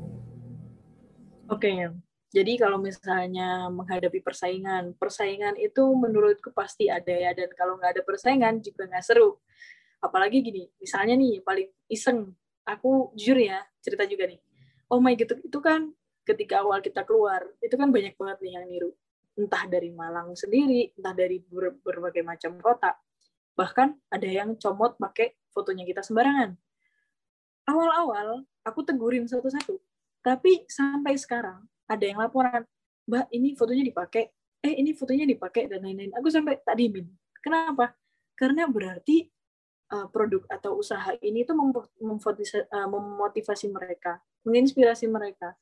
Oke, okay. jadi kalau misalnya menghadapi persaingan, persaingan itu menurutku pasti ada ya, dan kalau nggak ada persaingan juga nggak seru. Apalagi gini, misalnya nih paling iseng aku jujur ya cerita juga nih. Oh my gitu itu kan ketika awal kita keluar itu kan banyak banget nih yang niru. Entah dari Malang sendiri entah dari ber berbagai macam kota. Bahkan ada yang comot pakai fotonya kita sembarangan. Awal-awal aku tegurin satu-satu. Tapi sampai sekarang ada yang laporan mbak ini fotonya dipakai. Eh ini fotonya dipakai dan lain-lain. Aku sampai tak dimin kenapa? Karena berarti uh, produk atau usaha ini memotivasi, uh, memotivasi mereka, menginspirasi mereka.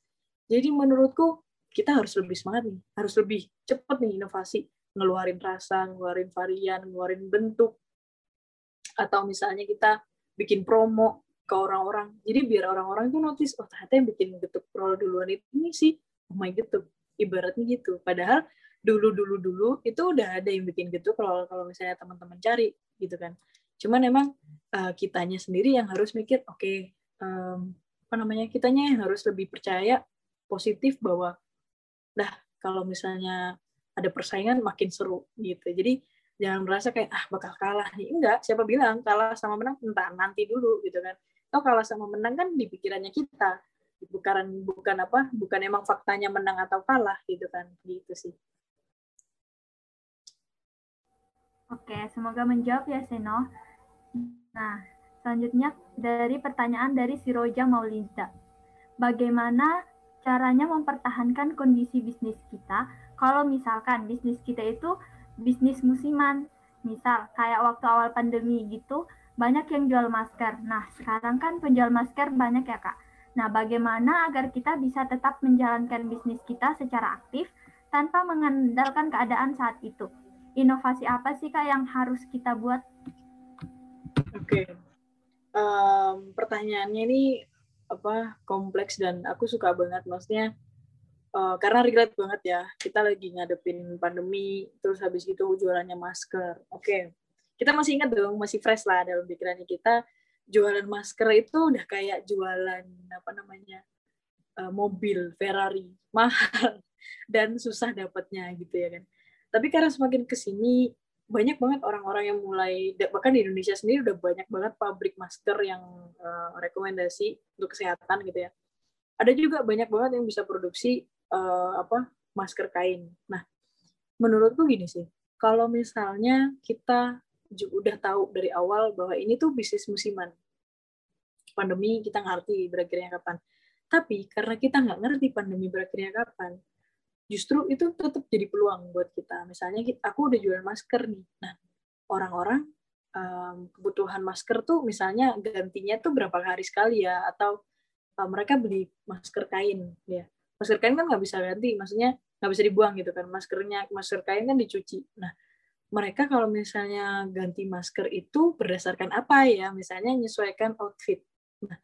Jadi menurutku kita harus lebih semangat nih, harus lebih cepat nih inovasi, ngeluarin rasa, ngeluarin varian, ngeluarin bentuk, atau misalnya kita bikin promo ke orang-orang. Jadi biar orang-orang tuh notice, oh ternyata yang bikin getuk pro duluan itu ini sih, oh my getuk. Ibaratnya gitu. Padahal dulu-dulu-dulu itu udah ada yang bikin gitu kalau kalau misalnya teman-teman cari gitu kan. Cuman emang uh, kitanya sendiri yang harus mikir, oke, okay, um, apa namanya, kitanya yang harus lebih percaya positif bahwa, dah kalau misalnya ada persaingan makin seru gitu. Jadi jangan merasa kayak ah bakal kalah nih. Enggak, siapa bilang kalah sama menang entah nanti dulu gitu kan. Atau kalah sama menang kan di pikirannya kita. Bukan bukan apa? Bukan emang faktanya menang atau kalah gitu kan. Gitu sih. Oke, semoga menjawab ya Seno. Nah, selanjutnya dari pertanyaan dari si Roja Maulida. Bagaimana caranya mempertahankan kondisi bisnis kita kalau misalkan bisnis kita itu bisnis musiman. Misal kayak waktu awal pandemi gitu, banyak yang jual masker. Nah, sekarang kan penjual masker banyak ya, Kak. Nah, bagaimana agar kita bisa tetap menjalankan bisnis kita secara aktif tanpa mengandalkan keadaan saat itu? Inovasi apa sih, Kak, yang harus kita buat Oke. Okay. Um, pertanyaannya ini apa kompleks dan aku suka banget maksudnya uh, karena relate banget ya kita lagi ngadepin pandemi terus habis itu jualannya masker oke okay. kita masih ingat dong masih fresh lah dalam pikirannya kita jualan masker itu udah kayak jualan apa namanya uh, mobil Ferrari mahal dan susah dapatnya gitu ya kan tapi karena semakin ke sini banyak banget orang-orang yang mulai bahkan di Indonesia sendiri udah banyak banget pabrik masker yang uh, rekomendasi untuk kesehatan gitu ya. Ada juga banyak banget yang bisa produksi uh, apa masker kain. Nah menurutku gini sih kalau misalnya kita udah tahu dari awal bahwa ini tuh bisnis musiman pandemi kita ngerti berakhirnya kapan. Tapi karena kita nggak ngerti pandemi berakhirnya kapan justru itu tetap jadi peluang buat kita. Misalnya aku udah jual masker nih. Nah, orang-orang um, kebutuhan masker tuh misalnya gantinya tuh berapa hari sekali ya atau uh, mereka beli masker kain ya. Masker kain kan nggak bisa ganti, maksudnya nggak bisa dibuang gitu kan. Maskernya masker kain kan dicuci. Nah, mereka kalau misalnya ganti masker itu berdasarkan apa ya? Misalnya menyesuaikan outfit. Nah,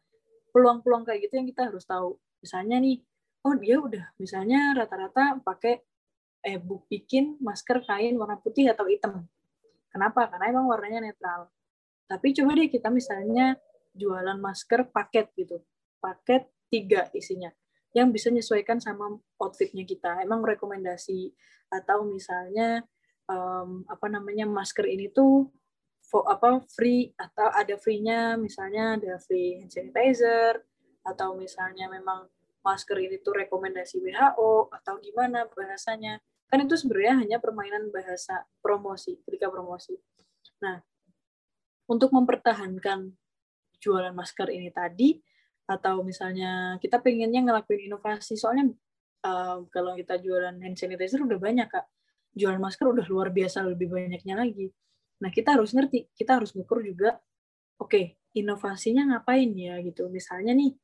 peluang-peluang kayak gitu yang kita harus tahu. Misalnya nih, oh dia udah misalnya rata-rata pakai eh bikin masker kain warna putih atau hitam. Kenapa? Karena emang warnanya netral. Tapi coba deh kita misalnya jualan masker paket gitu. Paket tiga isinya. Yang bisa menyesuaikan sama outfitnya kita. Emang rekomendasi atau misalnya um, apa namanya masker ini tuh for, apa free atau ada free-nya misalnya ada free hand sanitizer atau misalnya memang masker ini tuh rekomendasi WHO atau gimana bahasanya. Kan itu sebenarnya hanya permainan bahasa promosi ketika promosi. Nah untuk mempertahankan jualan masker ini tadi atau misalnya kita pengennya ngelakuin inovasi soalnya uh, kalau kita jualan hand sanitizer udah banyak kak. Jualan masker udah luar biasa lebih banyaknya lagi. Nah kita harus ngerti kita harus ngukur juga oke okay, inovasinya ngapain ya gitu. Misalnya nih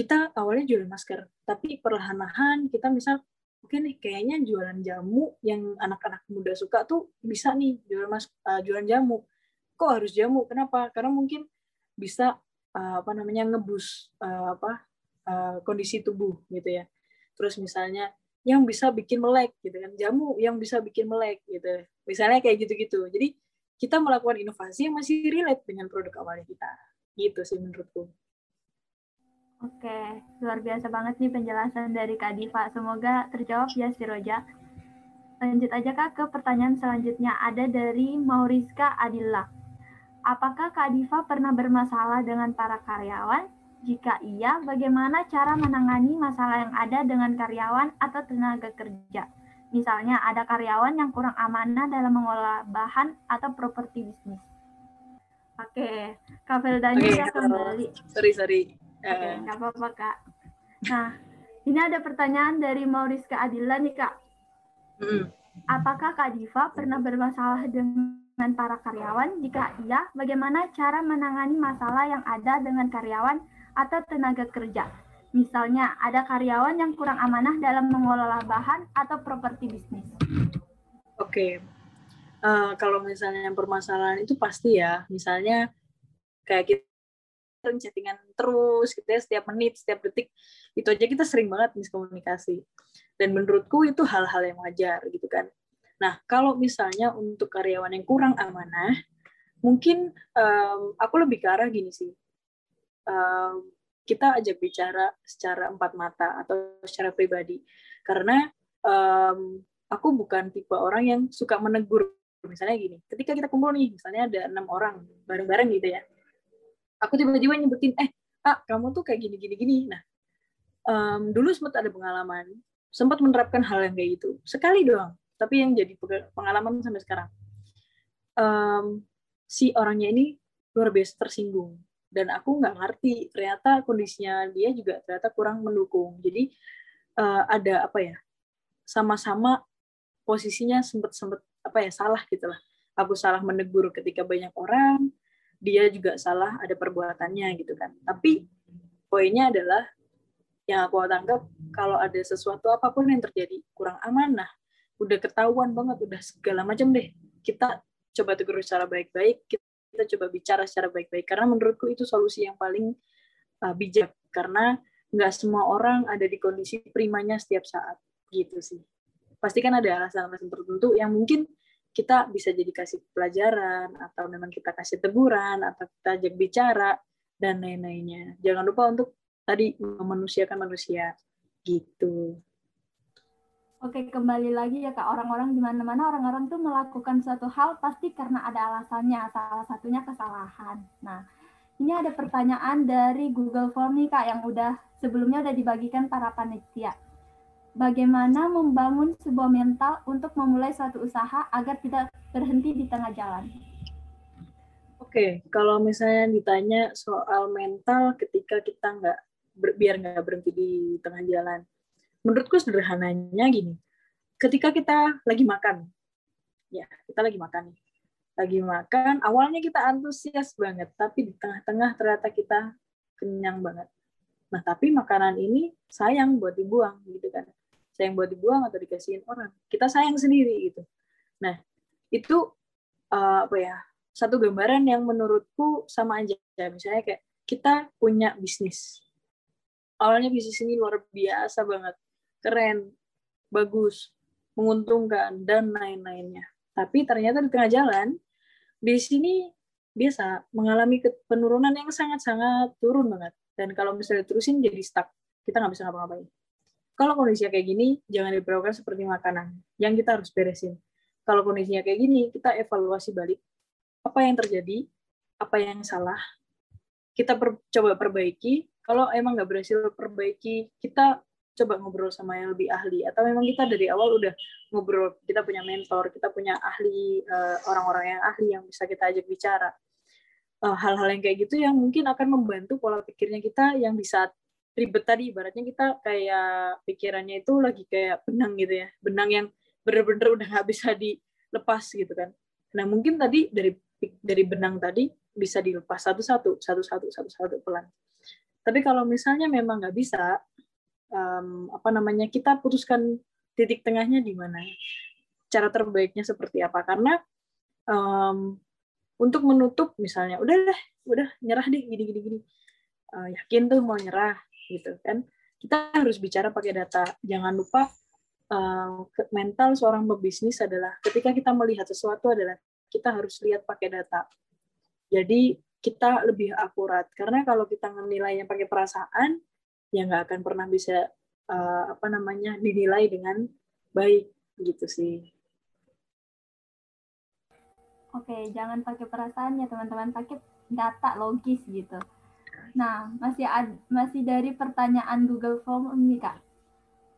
kita awalnya jualan masker, tapi perlahan-lahan kita misal oke nih kayaknya jualan jamu yang anak-anak muda suka tuh bisa nih jualan mas uh, jualan jamu. Kok harus jamu? Kenapa? Karena mungkin bisa uh, apa namanya ngebus uh, apa uh, kondisi tubuh gitu ya. Terus misalnya yang bisa bikin melek gitu kan jamu yang bisa bikin melek gitu misalnya kayak gitu-gitu jadi kita melakukan inovasi yang masih relate dengan produk awalnya kita gitu sih menurutku Oke, luar biasa banget nih penjelasan dari Kak Diva. Semoga terjawab ya si Roja. Lanjut aja Kak ke pertanyaan selanjutnya. Ada dari Mauriska Adilla. Apakah Kak Diva pernah bermasalah dengan para karyawan? Jika iya, bagaimana cara menangani masalah yang ada dengan karyawan atau tenaga kerja? Misalnya ada karyawan yang kurang amanah dalam mengolah bahan atau properti bisnis. Oke, Kak Feldani okay, kembali. Sorry, sorry Oke, okay, nggak apa-apa kak. Nah, ini ada pertanyaan dari Mauriska Adila nih kak. Hmm. Apakah Kak Diva pernah bermasalah dengan para karyawan? Jika iya, bagaimana cara menangani masalah yang ada dengan karyawan atau tenaga kerja? Misalnya, ada karyawan yang kurang amanah dalam mengelola bahan atau properti bisnis. Oke, okay. uh, kalau misalnya permasalahan itu pasti ya, misalnya kayak kita sering chattingan terus gitu ya setiap menit setiap detik. Itu aja kita sering banget miskomunikasi. Dan menurutku itu hal-hal yang wajar gitu kan. Nah kalau misalnya untuk karyawan yang kurang amanah mungkin um, aku lebih ke arah gini sih. Um, kita ajak bicara secara empat mata atau secara pribadi. Karena um, aku bukan tipe orang yang suka menegur. Misalnya gini ketika kita kumpul nih misalnya ada enam orang bareng-bareng gitu ya aku tiba-tiba nyebutin eh ah kamu tuh kayak gini gini gini. Nah um, dulu sempat ada pengalaman sempat menerapkan hal yang kayak gitu sekali doang tapi yang jadi pengalaman sampai sekarang. Um, si orangnya ini luar biasa tersinggung dan aku nggak ngerti ternyata kondisinya dia juga ternyata kurang mendukung. Jadi uh, ada apa ya sama-sama posisinya sempat sempat apa ya salah gitulah aku salah menegur ketika banyak orang dia juga salah ada perbuatannya gitu kan. Tapi poinnya adalah yang aku tangkap kalau ada sesuatu apa pun yang terjadi kurang amanah udah ketahuan banget udah segala macam deh. Kita coba tegur secara baik-baik kita coba bicara secara baik-baik. Karena menurutku itu solusi yang paling uh, bijak. Karena nggak semua orang ada di kondisi primanya setiap saat gitu sih. Pasti kan ada alasan-alasan tertentu yang mungkin kita bisa jadi kasih pelajaran atau memang kita kasih teguran atau kita ajak bicara dan lain-lainnya jangan lupa untuk tadi memanusiakan manusia gitu Oke, kembali lagi ya Kak, orang-orang di mana-mana orang-orang tuh melakukan suatu hal pasti karena ada alasannya, salah satunya kesalahan. Nah, ini ada pertanyaan dari Google Form nih Kak yang udah sebelumnya udah dibagikan para panitia. Bagaimana membangun sebuah mental untuk memulai suatu usaha agar tidak berhenti di tengah jalan? Oke, kalau misalnya ditanya soal mental ketika kita nggak biar nggak berhenti di tengah jalan, menurutku sederhananya gini. Ketika kita lagi makan ya kita lagi makan lagi makan awalnya kita antusias banget tapi di tengah-tengah ternyata kita kenyang banget. Nah tapi makanan ini sayang buat dibuang gitu kan sayang buat dibuang atau dikasihin orang kita sayang sendiri gitu nah itu uh, apa ya satu gambaran yang menurutku sama aja misalnya kayak kita punya bisnis awalnya bisnis ini luar biasa banget keren, bagus, menguntungkan, dan lain-lainnya. Tapi ternyata di tengah jalan, di sini biasa mengalami penurunan yang sangat-sangat turun banget. Dan kalau misalnya terusin jadi stuck, kita nggak bisa ngapa-ngapain. Kalau kondisinya kayak gini, jangan diperlakukan seperti makanan, yang kita harus beresin. Kalau kondisinya kayak gini, kita evaluasi balik apa yang terjadi, apa yang salah, kita per, coba perbaiki. Kalau emang nggak berhasil perbaiki, kita coba ngobrol sama yang lebih ahli atau memang kita dari awal udah ngobrol kita punya mentor kita punya ahli eh, orang-orang yang ahli yang bisa kita ajak bicara eh, hal-hal yang kayak gitu yang mungkin akan membantu pola pikirnya kita yang bisa ribet tadi ibaratnya kita kayak pikirannya itu lagi kayak benang gitu ya benang yang bener-bener udah nggak bisa dilepas gitu kan. Nah mungkin tadi dari dari benang tadi bisa dilepas satu-satu satu-satu satu-satu pelan. Tapi kalau misalnya memang nggak bisa um, apa namanya kita putuskan titik tengahnya di mana? Cara terbaiknya seperti apa? Karena um, untuk menutup misalnya udah deh udah nyerah deh gini gini gini. Uh, yakin tuh mau nyerah gitu kan. Kita harus bicara pakai data. Jangan lupa uh, mental seorang pebisnis adalah ketika kita melihat sesuatu adalah kita harus lihat pakai data. Jadi kita lebih akurat. Karena kalau kita menilainya pakai perasaan yang nggak akan pernah bisa uh, apa namanya dinilai dengan baik gitu sih. Oke, jangan pakai perasaan ya teman-teman, pakai data logis gitu. Nah, masih ad, masih dari pertanyaan Google Form ini kak.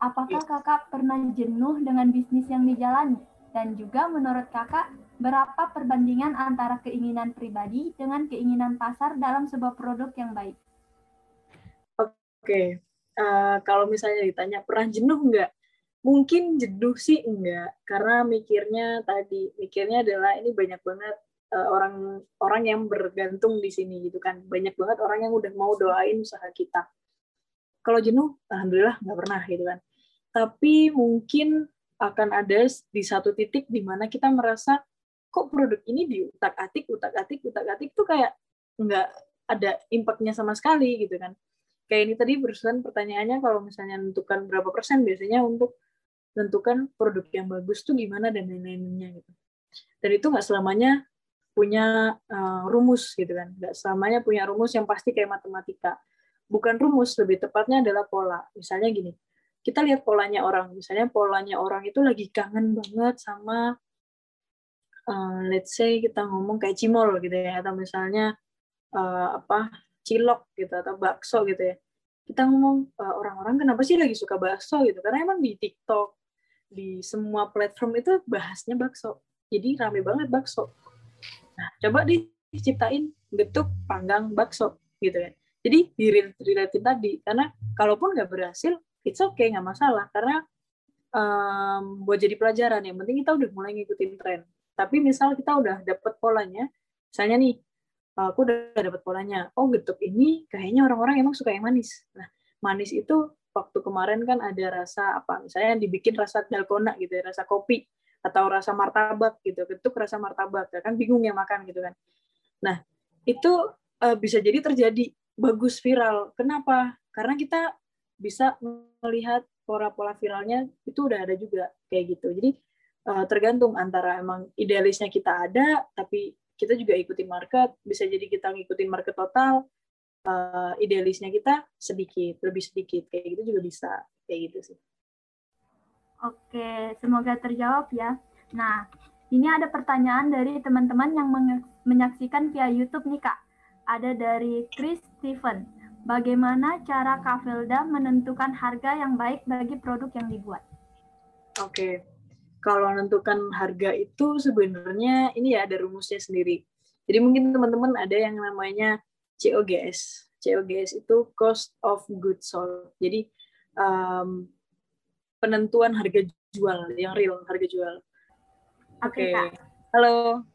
Apakah kakak pernah jenuh dengan bisnis yang dijalani? Dan juga menurut kakak, berapa perbandingan antara keinginan pribadi dengan keinginan pasar dalam sebuah produk yang baik? Oke, uh, kalau misalnya ditanya pernah jenuh nggak? Mungkin jenuh sih enggak, karena mikirnya tadi, mikirnya adalah ini banyak banget orang orang yang bergantung di sini gitu kan, banyak banget orang yang udah mau doain usaha kita. Kalau jenuh, alhamdulillah nggak pernah gitu kan. Tapi mungkin akan ada di satu titik di mana kita merasa kok produk ini di utak atik utak atik utak atik tuh kayak nggak ada impactnya sama sekali gitu kan kayak ini tadi berusaha pertanyaannya kalau misalnya menentukan berapa persen biasanya untuk menentukan produk yang bagus tuh gimana dan lain-lainnya gitu. Dan itu nggak selamanya punya uh, rumus gitu kan, nggak selamanya punya rumus yang pasti kayak matematika. Bukan rumus, lebih tepatnya adalah pola. Misalnya gini, kita lihat polanya orang. Misalnya polanya orang itu lagi kangen banget sama, uh, let's say kita ngomong kayak cimol gitu ya, atau misalnya uh, apa cilok gitu atau bakso gitu ya kita ngomong uh, orang-orang kenapa sih lagi suka bakso gitu karena emang di TikTok di semua platform itu bahasnya bakso jadi rame banget bakso nah coba diciptain bentuk panggang bakso gitu ya. Jadi diriletin tadi karena kalaupun nggak berhasil it's okay nggak masalah. Karena um, buat jadi pelajaran yang penting kita udah mulai ngikutin tren. Tapi misal kita udah dapet polanya misalnya nih aku udah dapet polanya oh getuk ini kayaknya orang-orang emang suka yang manis. Nah manis itu waktu kemarin kan ada rasa apa? Misalnya dibikin rasa dalgona gitu ya rasa kopi atau rasa martabak gitu getuk rasa martabak ya kan bingung ya makan gitu kan nah itu uh, bisa jadi terjadi bagus viral kenapa karena kita bisa melihat pola-pola viralnya itu udah ada juga kayak gitu. Jadi uh, tergantung antara emang idealisnya kita ada, tapi kita juga ikutin market, bisa jadi kita ngikutin market total, uh, idealisnya kita sedikit, lebih sedikit, kayak gitu juga bisa, kayak gitu sih. Oke, semoga terjawab ya. Nah, ini ada pertanyaan dari teman-teman yang menyaksikan via YouTube nih Kak. Ada dari Chris Steven. Bagaimana cara Kak Felda menentukan harga yang baik bagi produk yang dibuat? Oke, kalau menentukan harga itu sebenarnya ini ya ada rumusnya sendiri. Jadi mungkin teman-teman ada yang namanya COGS. COGS itu cost of goods sold. Jadi um, penentuan harga jual yang real harga jual. Oke. Okay. Halo.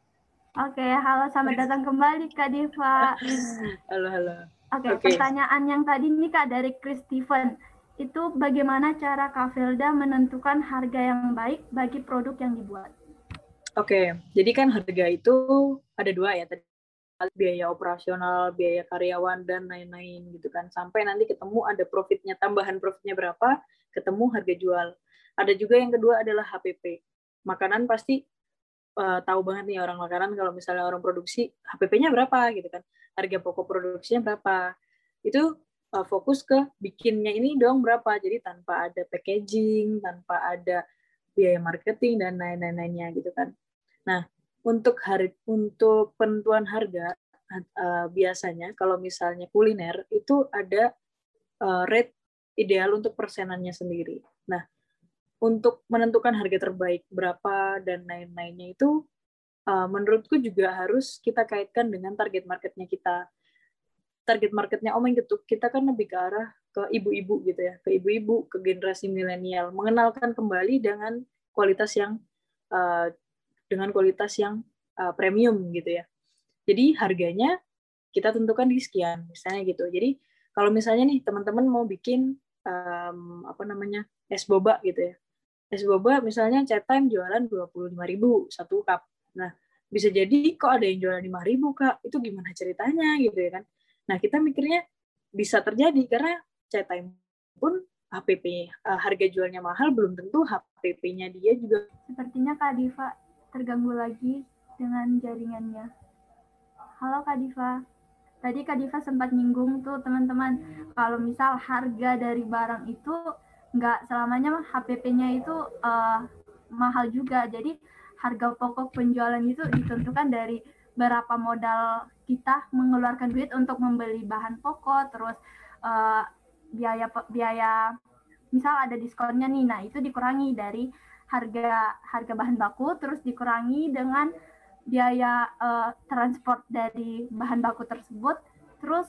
Oke, okay, halo selamat datang kembali Kak Diva. halo, halo. Oke, okay, okay. pertanyaan yang tadi ini Kak dari Chris Steven itu bagaimana cara Kak Felda menentukan harga yang baik bagi produk yang dibuat? Oke, jadi kan harga itu ada dua ya tadi biaya operasional, biaya karyawan dan lain-lain gitu kan. Sampai nanti ketemu ada profitnya, tambahan profitnya berapa, ketemu harga jual. Ada juga yang kedua adalah HPP. Makanan pasti uh, tahu banget nih orang makanan kalau misalnya orang produksi HPP-nya berapa gitu kan. Harga pokok produksinya berapa. Itu uh, fokus ke bikinnya ini dong berapa jadi tanpa ada packaging tanpa ada biaya marketing dan lain-lainnya gitu kan nah untuk hari untuk penentuan harga uh, biasanya kalau misalnya kuliner itu ada uh, rate ideal untuk persenannya sendiri. Nah untuk menentukan harga terbaik berapa dan lain-lainnya itu uh, menurutku juga harus kita kaitkan dengan target marketnya kita. Target marketnya Om gitu kita kan lebih ke arah ke ibu-ibu gitu ya ke ibu-ibu ke generasi milenial. Mengenalkan kembali dengan kualitas yang uh, dengan kualitas yang uh, premium gitu ya. Jadi harganya kita tentukan di sekian misalnya gitu. Jadi kalau misalnya nih teman-teman mau bikin um, apa namanya es boba gitu ya. Es boba misalnya chat time jualan 25.000 satu cup. Nah bisa jadi kok ada yang jualan 5.000 kak. Itu gimana ceritanya gitu ya kan. Nah, kita mikirnya bisa terjadi karena chat time pun HPP uh, eh, harga jualnya mahal belum tentu HPP-nya dia juga sepertinya Kak Diva terganggu lagi dengan jaringannya. Halo Kak Diva. Tadi Kak Diva sempat nyinggung tuh teman-teman kalau misal harga dari barang itu nggak selamanya HPP-nya itu uh, mahal juga. Jadi harga pokok penjualan itu ditentukan dari berapa modal kita mengeluarkan duit untuk membeli bahan pokok terus uh, biaya biaya misal ada diskonnya nih nah itu dikurangi dari harga harga bahan baku terus dikurangi dengan biaya uh, transport dari bahan baku tersebut. Terus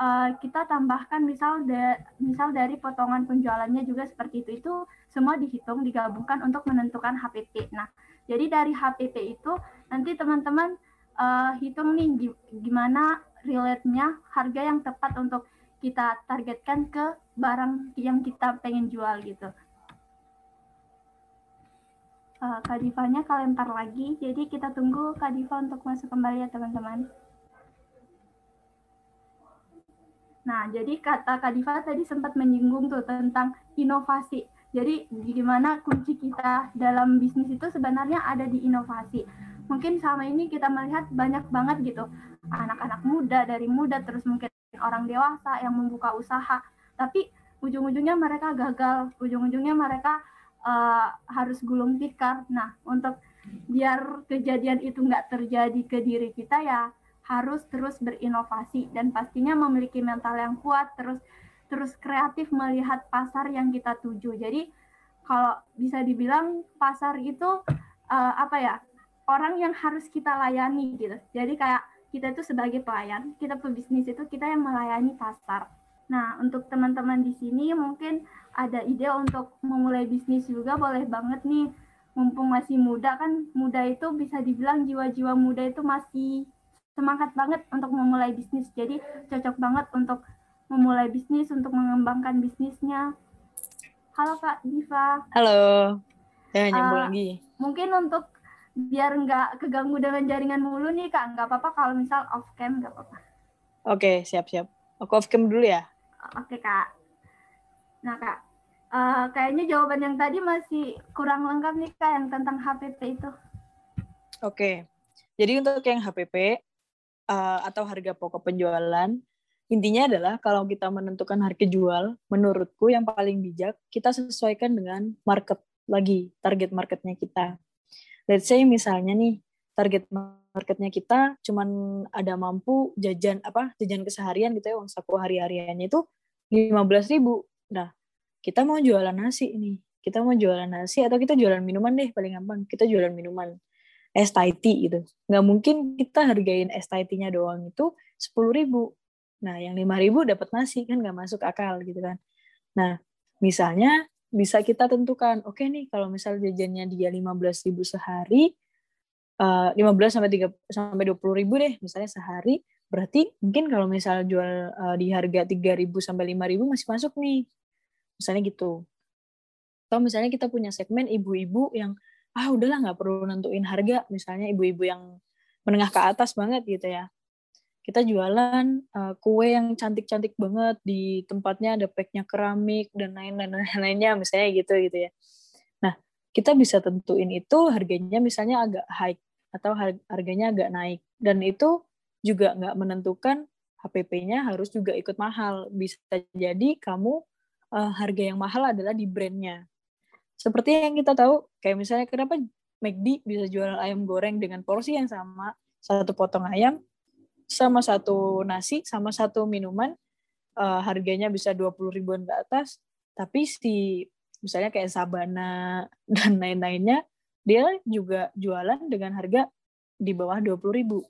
uh, kita tambahkan misal de, misal dari potongan penjualannya juga seperti itu. Itu semua dihitung digabungkan untuk menentukan HPP nah jadi dari HPP itu nanti teman-teman uh, hitung nih gimana relate-nya harga yang tepat untuk kita targetkan ke barang yang kita pengen jual gitu. Uh, Kak Divanya kalempar lagi, jadi kita tunggu Kak Diva untuk masuk kembali ya teman-teman. Nah, jadi kata Kak Diva tadi sempat menyinggung tuh tentang inovasi. Jadi gimana kunci kita dalam bisnis itu sebenarnya ada di inovasi. Mungkin selama ini kita melihat banyak banget gitu. Anak-anak muda dari muda terus mungkin orang dewasa yang membuka usaha. Tapi ujung-ujungnya mereka gagal. Ujung-ujungnya mereka uh, harus gulung tikar nah untuk biar kejadian itu nggak terjadi ke diri kita ya harus terus berinovasi dan pastinya memiliki mental yang kuat terus terus kreatif melihat pasar yang kita tuju jadi kalau bisa dibilang pasar itu uh, apa ya orang yang harus kita layani gitu. Jadi kayak kita itu sebagai pelayan, kita pebisnis itu kita yang melayani pasar. Nah, untuk teman-teman di sini mungkin ada ide untuk memulai bisnis juga boleh banget nih. Mumpung masih muda kan, muda itu bisa dibilang jiwa-jiwa muda itu masih semangat banget untuk memulai bisnis. Jadi cocok banget untuk memulai bisnis, untuk mengembangkan bisnisnya. Halo Kak Diva. Halo. Ya, nyambung uh, lagi. Mungkin untuk biar nggak keganggu dengan jaringan mulu nih kak nggak apa-apa kalau misal off cam nggak apa-apa oke siap siap aku off cam dulu ya oke kak Nah kak, uh, kayaknya jawaban yang tadi masih kurang lengkap nih kak yang tentang HPP itu. Oke, jadi untuk yang HPP uh, eh, atau harga pokok penjualan, intinya adalah kalau kita menentukan harga jual, menurutku yang paling bijak kita sesuaikan dengan market lagi, target marketnya kita. Let's say misalnya nih target marketnya kita cuman ada mampu jajan apa jajan keseharian gitu ya uang saku hari-hariannya itu lima belas ribu. Nah kita mau jualan nasi ini, kita mau jualan nasi atau kita jualan minuman deh paling gampang kita jualan minuman es Thai tea gitu. Nggak mungkin kita hargain es Thai tea-nya doang itu sepuluh ribu. Nah yang lima ribu dapat nasi kan nggak masuk akal gitu kan. Nah misalnya bisa kita tentukan, oke okay nih kalau misal jajannya dia lima belas ribu sehari, 15 eh, sampai 3 sampai 20 ribu deh misalnya sehari. Berarti mungkin kalau misal jual uh, di harga 3 ribu sampai 5 ribu masih masuk nih. Misalnya gitu. Atau misalnya kita punya segmen ibu-ibu yang ah udahlah nggak perlu nentuin harga. Misalnya ibu-ibu yang menengah ke atas banget gitu ya. Kita jualan uh, kue yang cantik-cantik banget di tempatnya ada packnya keramik dan lain-lain lainnya misalnya gitu gitu ya kita bisa tentuin itu harganya misalnya agak high atau harganya agak naik. Dan itu juga nggak menentukan HPP-nya harus juga ikut mahal. Bisa jadi kamu uh, harga yang mahal adalah di brandnya. Seperti yang kita tahu kayak misalnya kenapa McD bisa jual ayam goreng dengan porsi yang sama. Satu potong ayam sama satu nasi sama satu minuman uh, harganya bisa 20 ribuan ke atas. Tapi si misalnya kayak Sabana dan lain-lainnya, dia juga jualan dengan harga di bawah 20 ribu.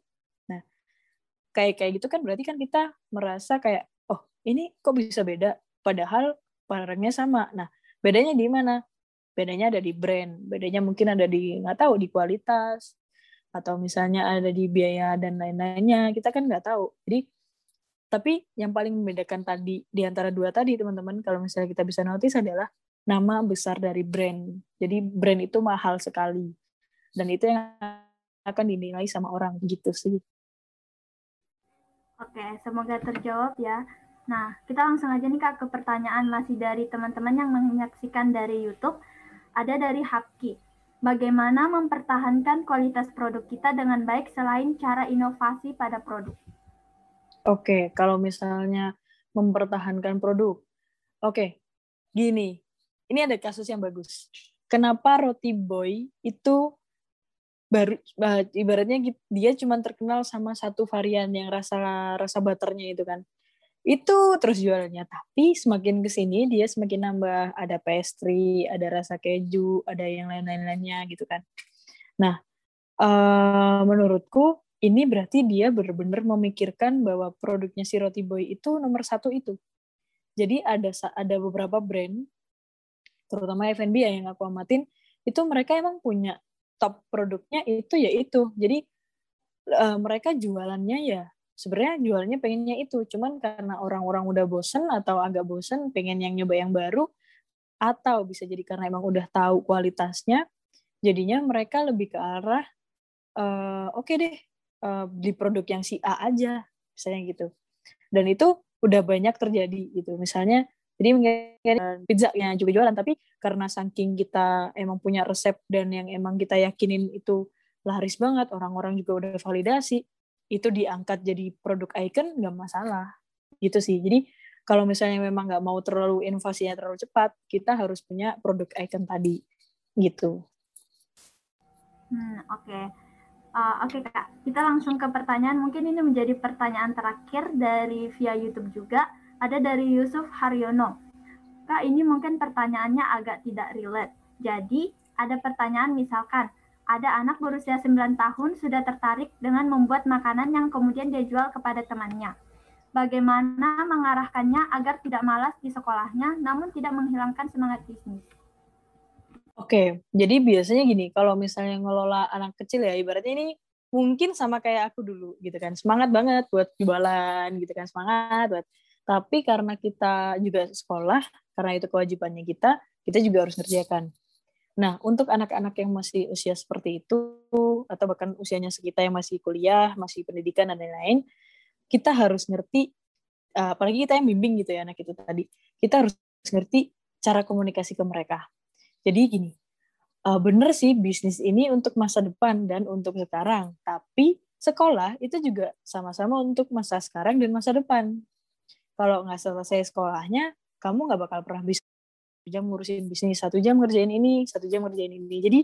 Nah, kayak kayak gitu kan berarti kan kita merasa kayak, oh ini kok bisa beda? Padahal barangnya sama. Nah, bedanya di mana? Bedanya ada di brand, bedanya mungkin ada di nggak tahu di kualitas atau misalnya ada di biaya dan lain-lainnya. Kita kan nggak tahu. Jadi tapi yang paling membedakan tadi di antara dua tadi teman-teman kalau misalnya kita bisa notice adalah nama besar dari brand. Jadi brand itu mahal sekali. Dan itu yang akan dinilai sama orang gitu sih. Oke, semoga terjawab ya. Nah, kita langsung aja nih Kak ke pertanyaan masih dari teman-teman yang menyaksikan dari YouTube. Ada dari Hapki. Bagaimana mempertahankan kualitas produk kita dengan baik selain cara inovasi pada produk? Oke, kalau misalnya mempertahankan produk. Oke, gini, ini ada kasus yang bagus. Kenapa roti boy itu baru ibaratnya dia cuma terkenal sama satu varian yang rasa rasa butternya itu kan. Itu terus jualannya tapi semakin ke sini dia semakin nambah. Ada pastry ada rasa keju ada yang lain-lainnya gitu kan. Nah uh, menurutku ini berarti dia benar-benar memikirkan bahwa produknya si roti boy itu nomor satu itu. Jadi ada ada beberapa brand terutama F&B ya yang aku amatin itu mereka emang punya top produknya itu ya itu. Jadi uh, mereka jualannya ya sebenarnya jualannya pengennya itu. Cuman karena orang-orang udah bosen atau agak bosen pengen yang nyoba yang baru atau bisa jadi karena emang udah tahu kualitasnya jadinya mereka lebih ke arah uh, oke okay deh uh, beli produk yang si A aja misalnya gitu. Dan itu udah banyak terjadi gitu. Misalnya jadi mungkin pizza yang juga jualan, tapi karena saking kita emang punya resep dan yang emang kita yakinin itu laris banget, orang-orang juga udah validasi, itu diangkat jadi produk icon nggak masalah. Gitu sih. Jadi kalau misalnya memang nggak mau terlalu inovasinya terlalu cepat, kita harus punya produk icon tadi. Gitu. Hmm, oke. Okay. Uh, Oke okay, kak, kita langsung ke pertanyaan. Mungkin ini menjadi pertanyaan terakhir dari via YouTube juga ada dari Yusuf Haryono. Kak, ini mungkin pertanyaannya agak tidak relate. Jadi, ada pertanyaan misalkan, ada anak berusia 9 tahun sudah tertarik dengan membuat makanan yang kemudian dia jual kepada temannya. Bagaimana mengarahkannya agar tidak malas di sekolahnya, namun tidak menghilangkan semangat bisnis? Oke, jadi biasanya gini, kalau misalnya ngelola anak kecil ya, ibaratnya ini mungkin sama kayak aku dulu gitu kan, semangat banget buat jualan gitu kan, semangat buat tapi karena kita juga sekolah, karena itu kewajibannya kita, kita juga harus ngerjakan. Nah, untuk anak-anak yang masih usia seperti itu, atau bahkan usianya sekitar yang masih kuliah, masih pendidikan, dan lain-lain, kita harus ngerti, eh, apalagi kita yang bimbing gitu ya anak itu tadi, kita harus ngerti cara komunikasi ke mereka. Jadi gini, uh, bener sih bisnis ini untuk masa depan dan untuk sekarang, tapi sekolah itu juga sama-sama untuk masa sekarang dan masa depan. Kalau nggak selesai sekolahnya, kamu nggak bakal pernah bisa jam ngurusin bisnis, satu jam ngerjain ini, satu jam ngerjain ini. Jadi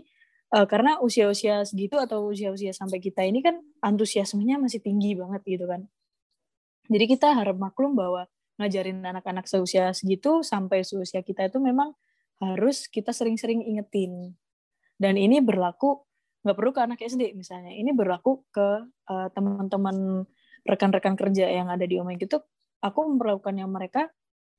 uh, karena usia-usia segitu atau usia-usia sampai kita ini kan antusiasmenya masih tinggi banget gitu kan. Jadi kita harap maklum bahwa ngajarin anak-anak seusia segitu sampai seusia kita itu memang harus kita sering-sering ingetin. Dan ini berlaku nggak perlu ke anak SD misalnya. Ini berlaku ke uh, teman-teman rekan-rekan kerja yang ada di Omeng itu. Aku memperlakukannya mereka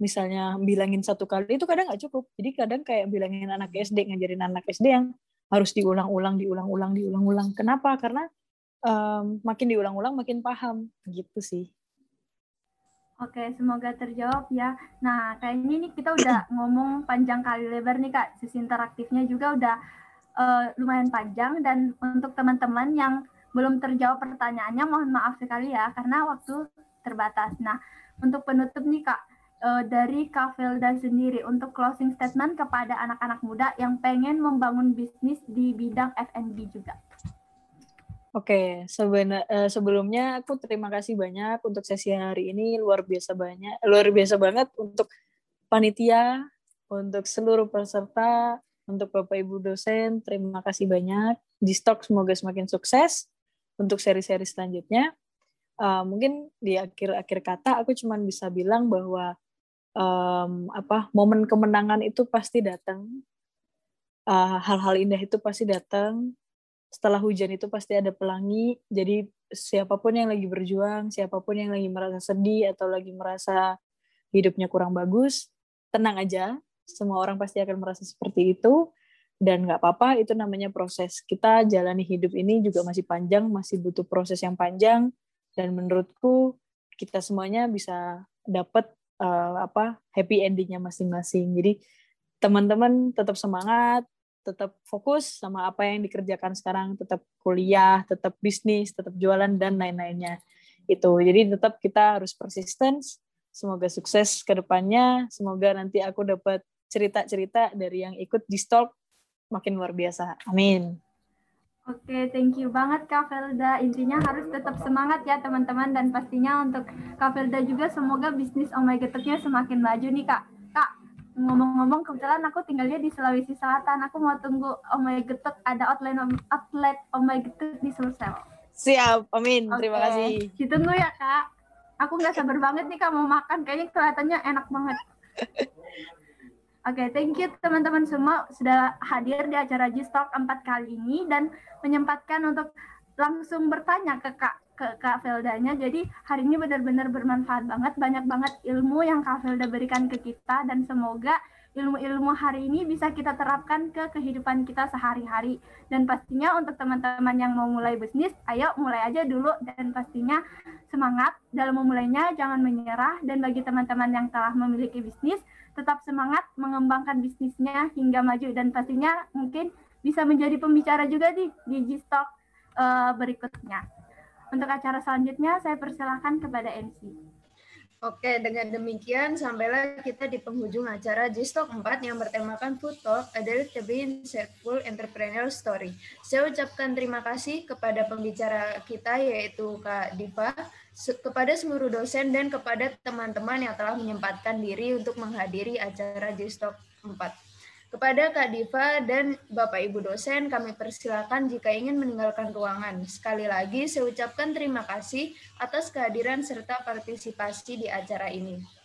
misalnya bilangin satu kali itu kadang nggak cukup. Jadi kadang kayak bilangin anak SD ngajarin anak SD yang harus diulang-ulang, diulang-ulang, diulang-ulang. Kenapa? Karena um, makin diulang-ulang makin paham gitu sih. Oke, semoga terjawab ya. Nah, kayaknya ini kita udah ngomong panjang kali lebar nih Kak. Sisi interaktifnya juga udah uh, lumayan panjang dan untuk teman-teman yang belum terjawab pertanyaannya mohon maaf sekali ya karena waktu terbatas. Nah, untuk penutup nih Kak, uh, dari Kak Felda sendiri untuk closing statement kepada anak-anak muda yang pengen membangun bisnis di bidang F&B juga. Oke, sebenar, uh, sebelumnya aku terima kasih banyak untuk sesi hari ini luar biasa banyak, luar biasa banget untuk panitia, untuk seluruh peserta, untuk Bapak Ibu dosen, terima kasih banyak. Di stok semoga semakin sukses untuk seri-seri selanjutnya. Uh, mungkin di akhir-akhir kata aku cuma bisa bilang bahwa um, apa momen kemenangan itu pasti datang, uh, hal-hal indah itu pasti datang setelah hujan itu pasti ada pelangi. Jadi siapa pun yang lagi berjuang, siapa pun yang lagi merasa sedih atau lagi merasa hidupnya kurang bagus, tenang aja. Semua orang pasti akan merasa seperti itu dan nggak apa-apa. Itu namanya proses. Kita jalani hidup ini juga masih panjang, masih butuh proses yang panjang. Dan menurutku kita semuanya bisa dapat uh, apa happy endingnya masing-masing. Jadi teman-teman tetap semangat, tetap fokus sama apa yang dikerjakan sekarang, tetap kuliah, tetap bisnis, tetap jualan dan lain-lainnya. Itu. Jadi tetap kita harus persisten. Semoga sukses ke depannya. Semoga nanti aku dapat cerita-cerita dari yang ikut di stalk makin luar biasa. Amin. Oke, okay, thank you banget Kak Felda. Intinya harus tetap semangat ya teman-teman dan pastinya untuk Kak Felda juga semoga bisnis Oh My semakin maju nih Kak ngomong-ngomong kebetulan aku tinggalnya di Sulawesi Selatan. Aku mau tunggu Oh My ada outlet outlet Oh My Getuk di Sulsel. Siap, amin. Okay. Terima kasih. Ditunggu ya kak. Aku nggak sabar banget nih kak mau makan. Kayaknya kelihatannya enak banget. Oke, okay, thank you teman-teman semua sudah hadir di acara G-Stock 4 kali ini dan menyempatkan untuk langsung bertanya ke Kak ke Kak Feldanya. Jadi hari ini benar-benar bermanfaat banget, banyak banget ilmu yang Kak Felda berikan ke kita dan semoga ilmu-ilmu hari ini bisa kita terapkan ke kehidupan kita sehari-hari. Dan pastinya untuk teman-teman yang mau mulai bisnis, ayo mulai aja dulu dan pastinya semangat dalam memulainya, jangan menyerah. Dan bagi teman-teman yang telah memiliki bisnis, tetap semangat mengembangkan bisnisnya hingga maju dan pastinya mungkin bisa menjadi pembicara juga di di Stock uh, berikutnya. Untuk acara selanjutnya, saya persilahkan kepada MC. Oke, dengan demikian sampailah kita di penghujung acara G-Stock 4 yang bertemakan Food Talk, A Daily to Insightful Entrepreneurial Story. Saya ucapkan terima kasih kepada pembicara kita yaitu Kak Diva, kepada seluruh dosen dan kepada teman-teman yang telah menyempatkan diri untuk menghadiri acara G-Stock 4. Kepada Kak Diva dan Bapak Ibu dosen, kami persilakan jika ingin meninggalkan ruangan. Sekali lagi, saya ucapkan terima kasih atas kehadiran serta partisipasi di acara ini.